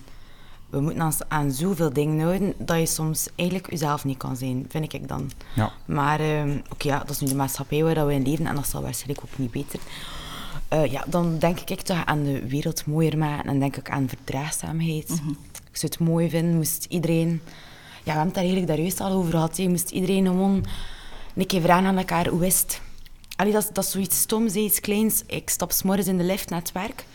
We moeten ons aan zoveel dingen houden dat je soms eigenlijk jezelf niet kan zijn, vind ik dan. Ja. Maar ehm, oké, ja, dat is nu de maatschappij waar we in leven en dat zal waarschijnlijk ook niet beter. Eh, ja, dan denk ik toch aan de wereld mooier maken en denk ik aan verdraagzaamheid. Ik zou het mooi vinden, moest iedereen... Ja, we hebben het daar eigenlijk daar juist al over gehad. hè. Moest iedereen gewoon een keer vragen aan elkaar, hoe is het? Allee, dat, is- dat is zoiets stoms, iets kleins. Ik stap 's morgens in de lift naar het werk.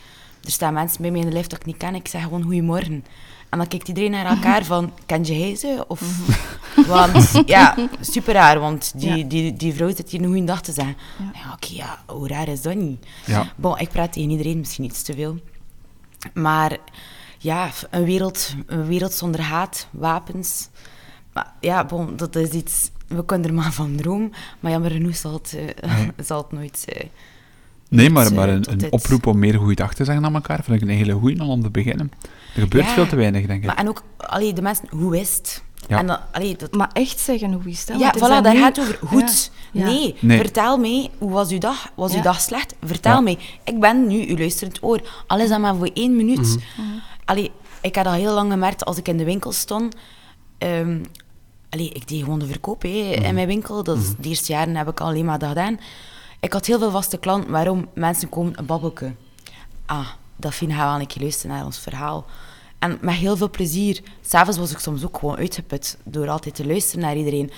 Er staan mensen bij mij in de lift dat ik niet ken. Ik zeg gewoon goedemorgen. En dan kijkt iedereen naar elkaar van, ken je ze? Of, <laughs> Want ja, <laughs> super raar, want die, Ja. die, die vrouw zit hier een goede dag te zeggen. Ja, oké, ja, hoe raar is dat niet? Ja. Bon, ik praat tegen iedereen, misschien iets te veel. Maar ja, een wereld, een wereld zonder haat, wapens. Maar ja, bon, dat is iets... We kunnen er maar van dromen, maar jammer genoeg zal het, eh, Nee. <laughs> zal het nooit... eh, Nee, maar, Iets, maar eh, een, een oproep om meer goede dag te zeggen aan elkaar vind ik een hele goeie om te beginnen. Er gebeurt Ja. veel te weinig, denk ik. Maar en ook, allee, de mensen, hoe is het? Ja. En dan, allee, dat, Maar echt zeggen hoe is het? ja, Want voilà, daar nu- gaat het over. Goed. Ja. Nee, Nee. vertel mij, hoe was uw dag? Was uw dag slecht? Vertel Ja. mij. Ik ben nu uw luisterend oor. Al is dat maar voor één minuut. Allee, ik had al heel lang gemerkt als ik in de winkel stond. ehm, allee, ik deed gewoon de verkoop hè, in mijn winkel. Dat is, De eerste jaren heb ik alleen maar dat gedaan. Ik had heel veel vaste klanten. Waarom? Mensen komen een babbelke. Ah, dat vind gaan we wel een keer luisteren naar ons verhaal. En met heel veel plezier. S'avonds was ik soms ook gewoon uitgeput door altijd te luisteren naar iedereen.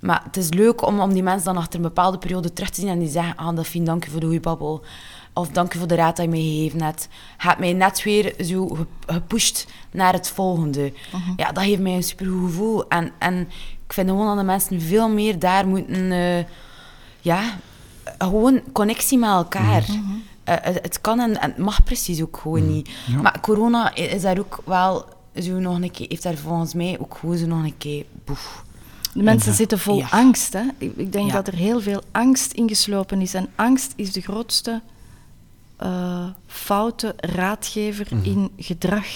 Maar het is leuk om, om die mensen dan achter een bepaalde periode terug te zien en die zeggen, ah, dat vind dank je voor de goede babbel. Of dank je voor de raad die je mij gegeven hebt. Gaat mij net weer zo ge- gepusht naar het volgende. Ja, dat geeft mij een supergoed gevoel. En, en ik vind gewoon dat de mensen veel meer daar moeten... eh, ja, gewoon connectie met elkaar. Eh, het, het kan en, en het mag precies ook gewoon niet. Ja. Maar corona is daar ook wel zo nog een keer, heeft daar volgens mij ook gewoon zo nog een keer boef. De mensen Ja. zitten vol Ja. angst. Hè? Ik, ik denk Ja. dat er heel veel angst ingeslopen is. En angst is de grootste eh, foute raadgever in gedrag.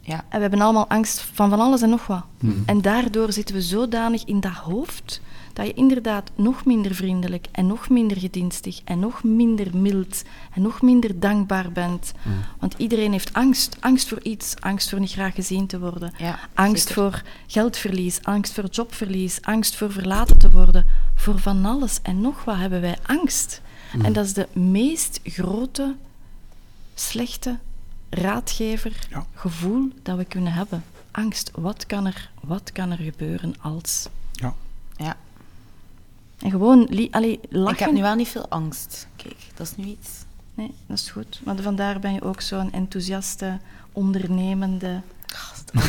Ja. En we hebben allemaal angst van van alles en nog wat. En daardoor zitten we zodanig in dat hoofd dat je inderdaad nog minder vriendelijk en nog minder gedienstig en nog minder mild en nog minder dankbaar bent. Want iedereen heeft angst. Angst voor iets, angst voor niet graag gezien te worden, Ja, angst zeker. voor geldverlies, angst voor jobverlies, angst voor verlaten te worden. Voor van alles en nog wat hebben wij angst. En dat is de meest grote, slechte raadgever, Ja. gevoel dat we kunnen hebben. Angst. Wat kan er, wat kan er gebeuren als? Ja. Ja. En gewoon li- allee, lachen. Ik heb nu wel niet veel angst. Kijk, dat is nu iets. Nee, dat is goed. Maar vandaar ben je ook zo'n enthousiaste, ondernemende...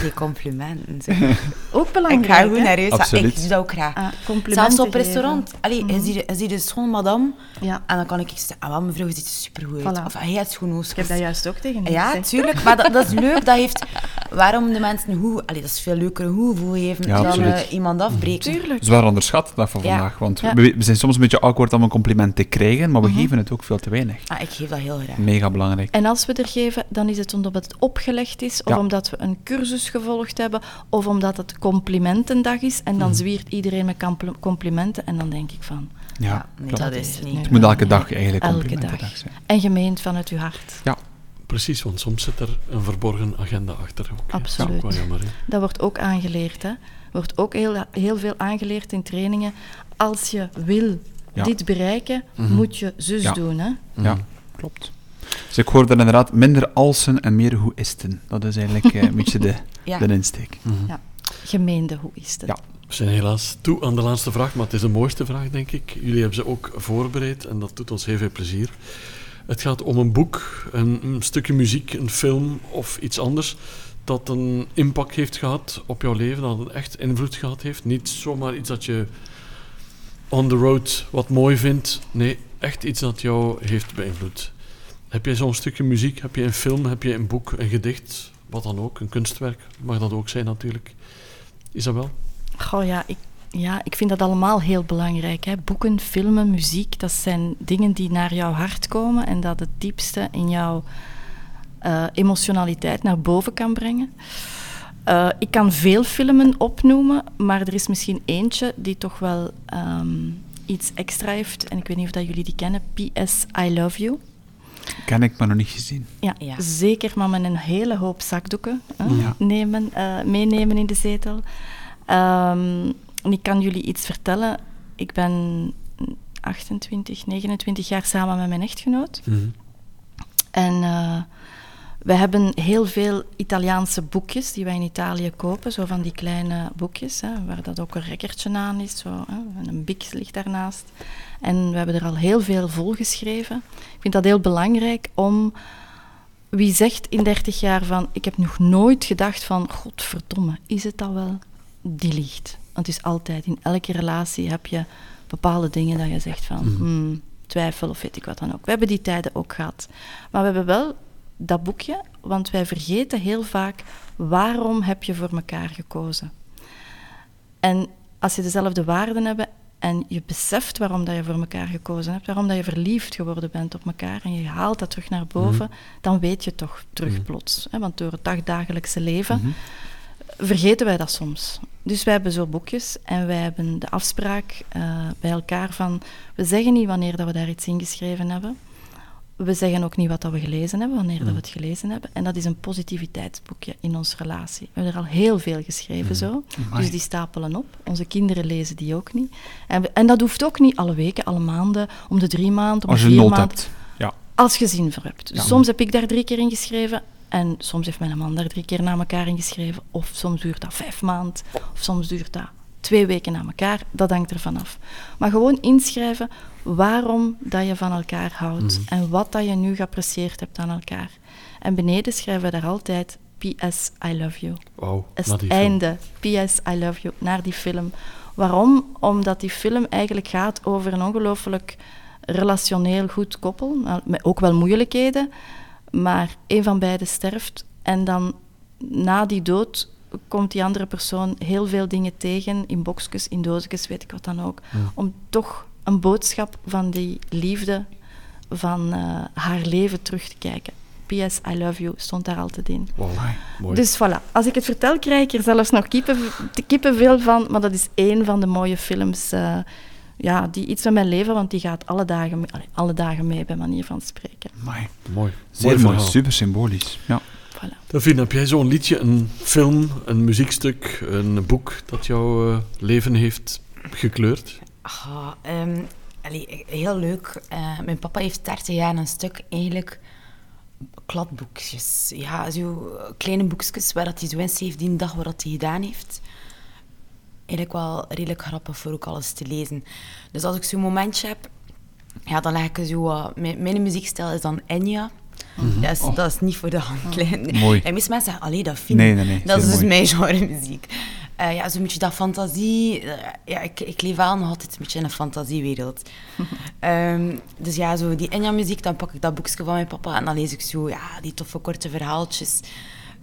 Die complimenten. <laughs> Ook ik belangrijk, ga goed naar huis. Ik doe dat ook graag. Ah, complimenten Zelfs op geven. restaurant. Allee, Mhm. je ziet je ziet de schoon madame. Ja, En dan kan ik zeggen, ah, wel, mevrouw, je ziet er supergoed uit. Voilà. Of, ah, hij heeft schoon ik heb dat juist ook tegen u Ja, gezegd. tuurlijk. Maar dat, dat is leuk. Dat heeft... Waarom de mensen een hoe... Allee, dat is veel leuker een hoe gevoel geven Ja, dan eh, iemand afbreken. Tuurlijk. Zwaar onderschat, dat van Ja. vandaag. Want Ja. we, we zijn soms een beetje awkward om een compliment te krijgen, maar we Mhm. geven het ook veel te weinig. Ah, ik geef dat heel graag. Mega belangrijk. En als we er geven, dan is het omdat het opgelegd is, of Ja. omdat we een cursus gevolgd hebben, of omdat het complimentendag is. En dan zwiert iedereen met compl- complimenten. En dan denk ik van, Ja, Ja, nee, dat is het niet. Het moet elke dag eigenlijk elke dag. zijn. En gemeend vanuit uw hart. Precies, want soms zit er een verborgen agenda achter. Ook. Absoluut. Dat is ook wel jammer. hè. Dat wordt ook aangeleerd. Hè. Wordt ook heel, heel veel aangeleerd in trainingen. Als je wil Ja. dit bereiken, Mhm. moet je zus Ja. doen. Hè. Ja, klopt. Dus ik hoorde inderdaad minder alsen en meer hoe isten. Dat is eigenlijk eh, een <laughs> beetje de, Ja. de insteek. Mhm. Gemeende, hoe is het? Ja. We zijn helaas toe aan de laatste vraag, maar het is de mooiste vraag, denk ik. Jullie hebben ze ook voorbereid en dat doet ons heel veel plezier. Het gaat om een boek, een, een stukje muziek, een film of iets anders dat een impact heeft gehad op jouw leven, dat een echt invloed gehad heeft. Niet zomaar iets dat je on the road wat mooi vindt. Nee, echt iets dat jou heeft beïnvloed. Heb jij zo'n stukje muziek? Heb je een film? Heb je een boek? Een gedicht? Wat dan ook? Een kunstwerk? Mag dat ook zijn natuurlijk. Isabel? Goh, ja, ik, ja, ik vind dat allemaal heel belangrijk. Hè. Boeken, filmen, muziek, dat zijn dingen die naar jouw hart komen en dat het diepste in jouw eh, emotionaliteit naar boven kan brengen. Eh, ik kan veel filmen opnoemen, maar er is misschien eentje die toch wel ehm, iets extra heeft. En ik weet niet of dat jullie die kennen. PS I Love You. Ken ik, maar nog niet gezien. Ja, Ja. zeker, maar met een hele hoop zakdoeken hè, Ja. nemen, eh, meenemen in de zetel. Ehm, en ik kan jullie iets vertellen. Ik ben 28, 29 jaar samen met mijn echtgenoot. En eh, we hebben heel veel Italiaanse boekjes die wij in Italië kopen. Zo van die kleine boekjes, hè, waar dat ook een rekkertje aan is. Zo, hè, en een bik ligt daarnaast. En we hebben er al heel veel vol geschreven. Ik vind dat heel belangrijk om wie zegt in 30 jaar van, ik heb nog nooit gedacht van, godverdomme, is het dat wel? Die liegt. Want het is altijd, in elke relatie heb je bepaalde dingen dat je zegt van, hmm, twijfel of weet ik wat dan ook. We hebben die tijden ook gehad. Maar we hebben wel dat boekje, want wij vergeten heel vaak, waarom heb je voor elkaar gekozen? En als je dezelfde waarden hebt en je beseft waarom dat je voor elkaar gekozen hebt, waarom dat je verliefd geworden bent op elkaar en je haalt dat terug naar boven, dan weet je toch terug plots. Hè? Want door het dagdagelijkse leven vergeten wij dat soms. Dus wij hebben zo boekjes en wij hebben de afspraak eh, bij elkaar van, we zeggen niet wanneer dat we daar iets in geschreven hebben. We zeggen ook niet wat dat we gelezen hebben, wanneer dat we het gelezen hebben. En dat is een positiviteitsboekje in onze relatie. We hebben er al heel veel geschreven zo. Dus die stapelen op. Onze kinderen lezen die ook niet. En, we- en dat hoeft ook niet alle weken, alle maanden, om de drie maanden, om Als de je vier nood maanden. hebt. Ja. Als je zin voor hebt. Dus Ja. soms heb ik daar drie keer in geschreven en soms heeft mijn man daar drie keer na elkaar in geschreven. Of soms duurt dat vijf maanden, of soms duurt dat twee weken na elkaar. Dat hangt ervan af. Maar gewoon inschrijven waarom dat je van elkaar houdt en wat dat je nu geapprecieerd hebt aan elkaar. En beneden schrijven we daar altijd PS I love you. Wauw, Het is einde. PS I love you. Naar die film. Waarom? Omdat die film eigenlijk gaat over een ongelooflijk relationeel goed koppel. Met ook wel moeilijkheden. Maar een van beiden sterft. En dan na die dood komt die andere persoon heel veel dingen tegen. In boxjes, in doosjes, weet ik wat dan ook. Om toch een boodschap van die liefde van eh, haar leven terug te kijken. PS I love you stond daar altijd in. Mooi. Dus voilà, als ik het vertel, krijg ik er zelfs nog kippen, kippenvel van. Maar dat is één van de mooie films eh, ja, die iets met mijn leven, want die gaat alle dagen, alle dagen mee, bij manier van spreken. Amai. mooi. Zeer mooi, super symbolisch. Ja. Voilà. Davine, heb jij zo'n liedje, een film, een muziekstuk, een boek dat jouw eh, leven heeft gekleurd? Ah, ehm, allee, heel leuk. Eh, mijn papa heeft 30 jaar een stuk eigenlijk kladboekjes. Ja, zo kleine boekjes waar dat hij zo in heeft die dag wat dat hij gedaan heeft. Eigenlijk wel redelijk grappig voor ook alles te lezen. Dus als ik zo'n momentje heb, ja, dan leg ik zo... eh, mijn, mijn muziekstijl is dan Enya. Dat, is, dat is niet voor de hand. klein. <laughs> Mooi. En meeste mensen zeggen, allee, dat vind Nee, nee, nee, Dat is dus mooi. mijn genre muziek. Eh, ja, zo'n beetje dat fantasie. eh, ja, ik, ik leef wel nog altijd een beetje in een fantasiewereld. <laughs> Ehm, dus ja, zo die Enya-muziek, dan pak ik dat boekje van mijn papa en dan lees ik zo ja, die toffe korte verhaaltjes.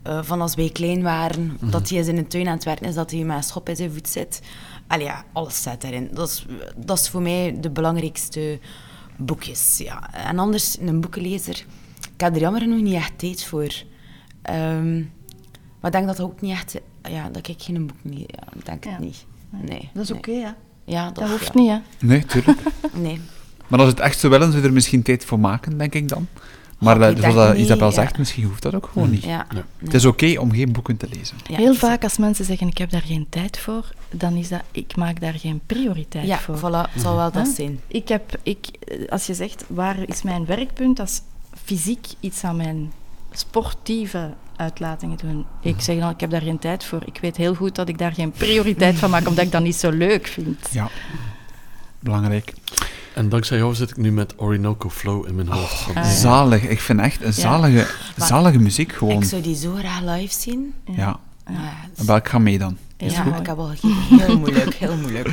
eh, van als wij klein waren, dat hij eens in een tuin aan het werken is, dat hij met een schop in zijn voet zit. Allee, ja, alles zit daarin. Dat is, dat is voor mij de belangrijkste boekjes. Ja. En anders, een boekenlezer, ik heb er jammer genoeg niet echt tijd voor. Ehm, maar ik denk dat dat ook niet echt... Ja, dat ik geen boek niet... Ja, ik denk Ja. het niet. Nee. Dat is nee. oké, hè? Ja, dat, Dat hoeft ja. niet, hè? Nee, tuurlijk. <laughs> Nee. Maar als het echt zo willen, zou je er misschien tijd voor maken, denk ik dan. Maar Oh, dat, zoals dat niet, Isabel ja. zegt, misschien hoeft dat ook gewoon niet. Ja. Ja. nee. Het is oké om geen boeken te lezen. Ja, Heel is- vaak als mensen zeggen, ik heb daar geen tijd voor, dan is dat, ik maak daar geen prioriteit Ja, voor. voilà. Het zal wel dat zijn. Ik heb, ik, als je zegt, waar is mijn werkpunt, dat is fysiek iets aan mijn sportieve uitlatingen doen. Ik zeg dan, ik heb daar geen tijd voor. Ik weet heel goed dat ik daar geen prioriteit van maak, omdat ik dat niet zo leuk vind. Ja. Belangrijk. En dankzij jou zit ik nu met Orinoco Flow in mijn hoofd. van- ja. Zalig. Ik vind echt een zalige, zalige muziek gewoon. Ik zou die zo graag live zien. Ja. Is- Wel, ik ga mee dan. Ja, ik heb al. Heel moeilijk, heel moeilijk.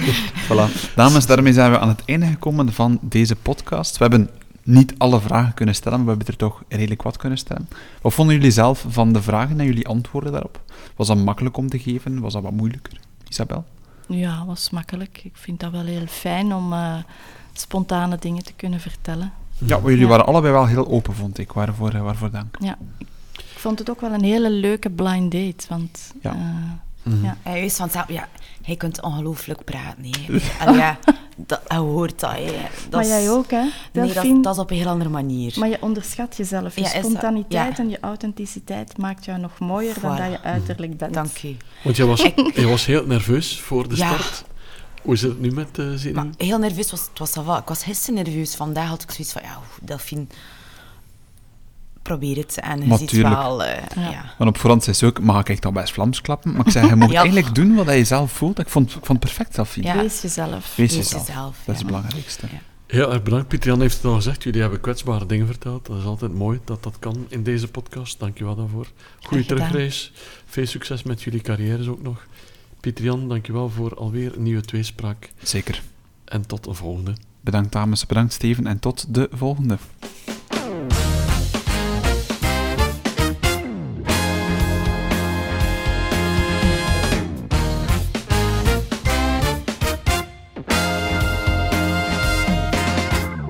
Voilà. Dames, daarmee zijn we aan het einde gekomen van deze podcast. We hebben niet alle vragen kunnen stellen, maar we hebben er toch redelijk wat kunnen stellen. Wat vonden jullie zelf van de vragen en jullie antwoorden daarop? Was dat makkelijk om te geven? Was dat wat moeilijker? Isabel? Ja, was makkelijk. Ik vind dat wel heel fijn om eh, spontane dingen te kunnen vertellen. Ja, maar jullie Ja. waren allebei wel heel open, vond ik. Waarvoor, eh, waarvoor dank. Ja, ik vond het ook wel een hele leuke blind date, want... Ja. eh, Mhm. ja. Hij is vanzelf, ja, hij kunt ongelooflijk praten. hè. Allee, ja, dat, hij hoort dat. hè. dat maar is- jij ook, hè? Nee, dat, dat is op een heel andere manier. Maar je onderschat jezelf. Je Ja, is spontaniteit ja. en je authenticiteit maakt jou nog mooier dan dat je uiterlijk bent. Dank u. Want jij was, <laughs> jij was heel nerveus voor de Ja. start. Hoe zit het nu met zin? Maar heel nerveus was het. Was dat wel. Ik was gisteren nerveus. Vandaag had ik zoiets van, ja, Delphine, probeer het. En je Maar ziet wel... eh, Ja. op voorhand zei ze ook, mag ik dan best Vlaams klappen? Maar ik zei, je moet <laughs> Ja. eigenlijk doen wat je zelf voelt. Ik vond, ik vond het perfect, Delphine. Ja. Wees jezelf. Wees Wees jezelf. jezelf, Dat is het belangrijkste. Ja. Heel erg bedankt. Pieter Jan heeft het al gezegd. Jullie hebben kwetsbare dingen verteld. Dat is altijd mooi dat dat kan in deze podcast. Dank je wel daarvoor. Goeie gedaan. terugreis. Veel succes met jullie carrières ook nog. Pieter Jan, dank je wel voor alweer een nieuwe tweespraak. Zeker. En tot een volgende. Bedankt dames, bedankt Steven en tot de volgende.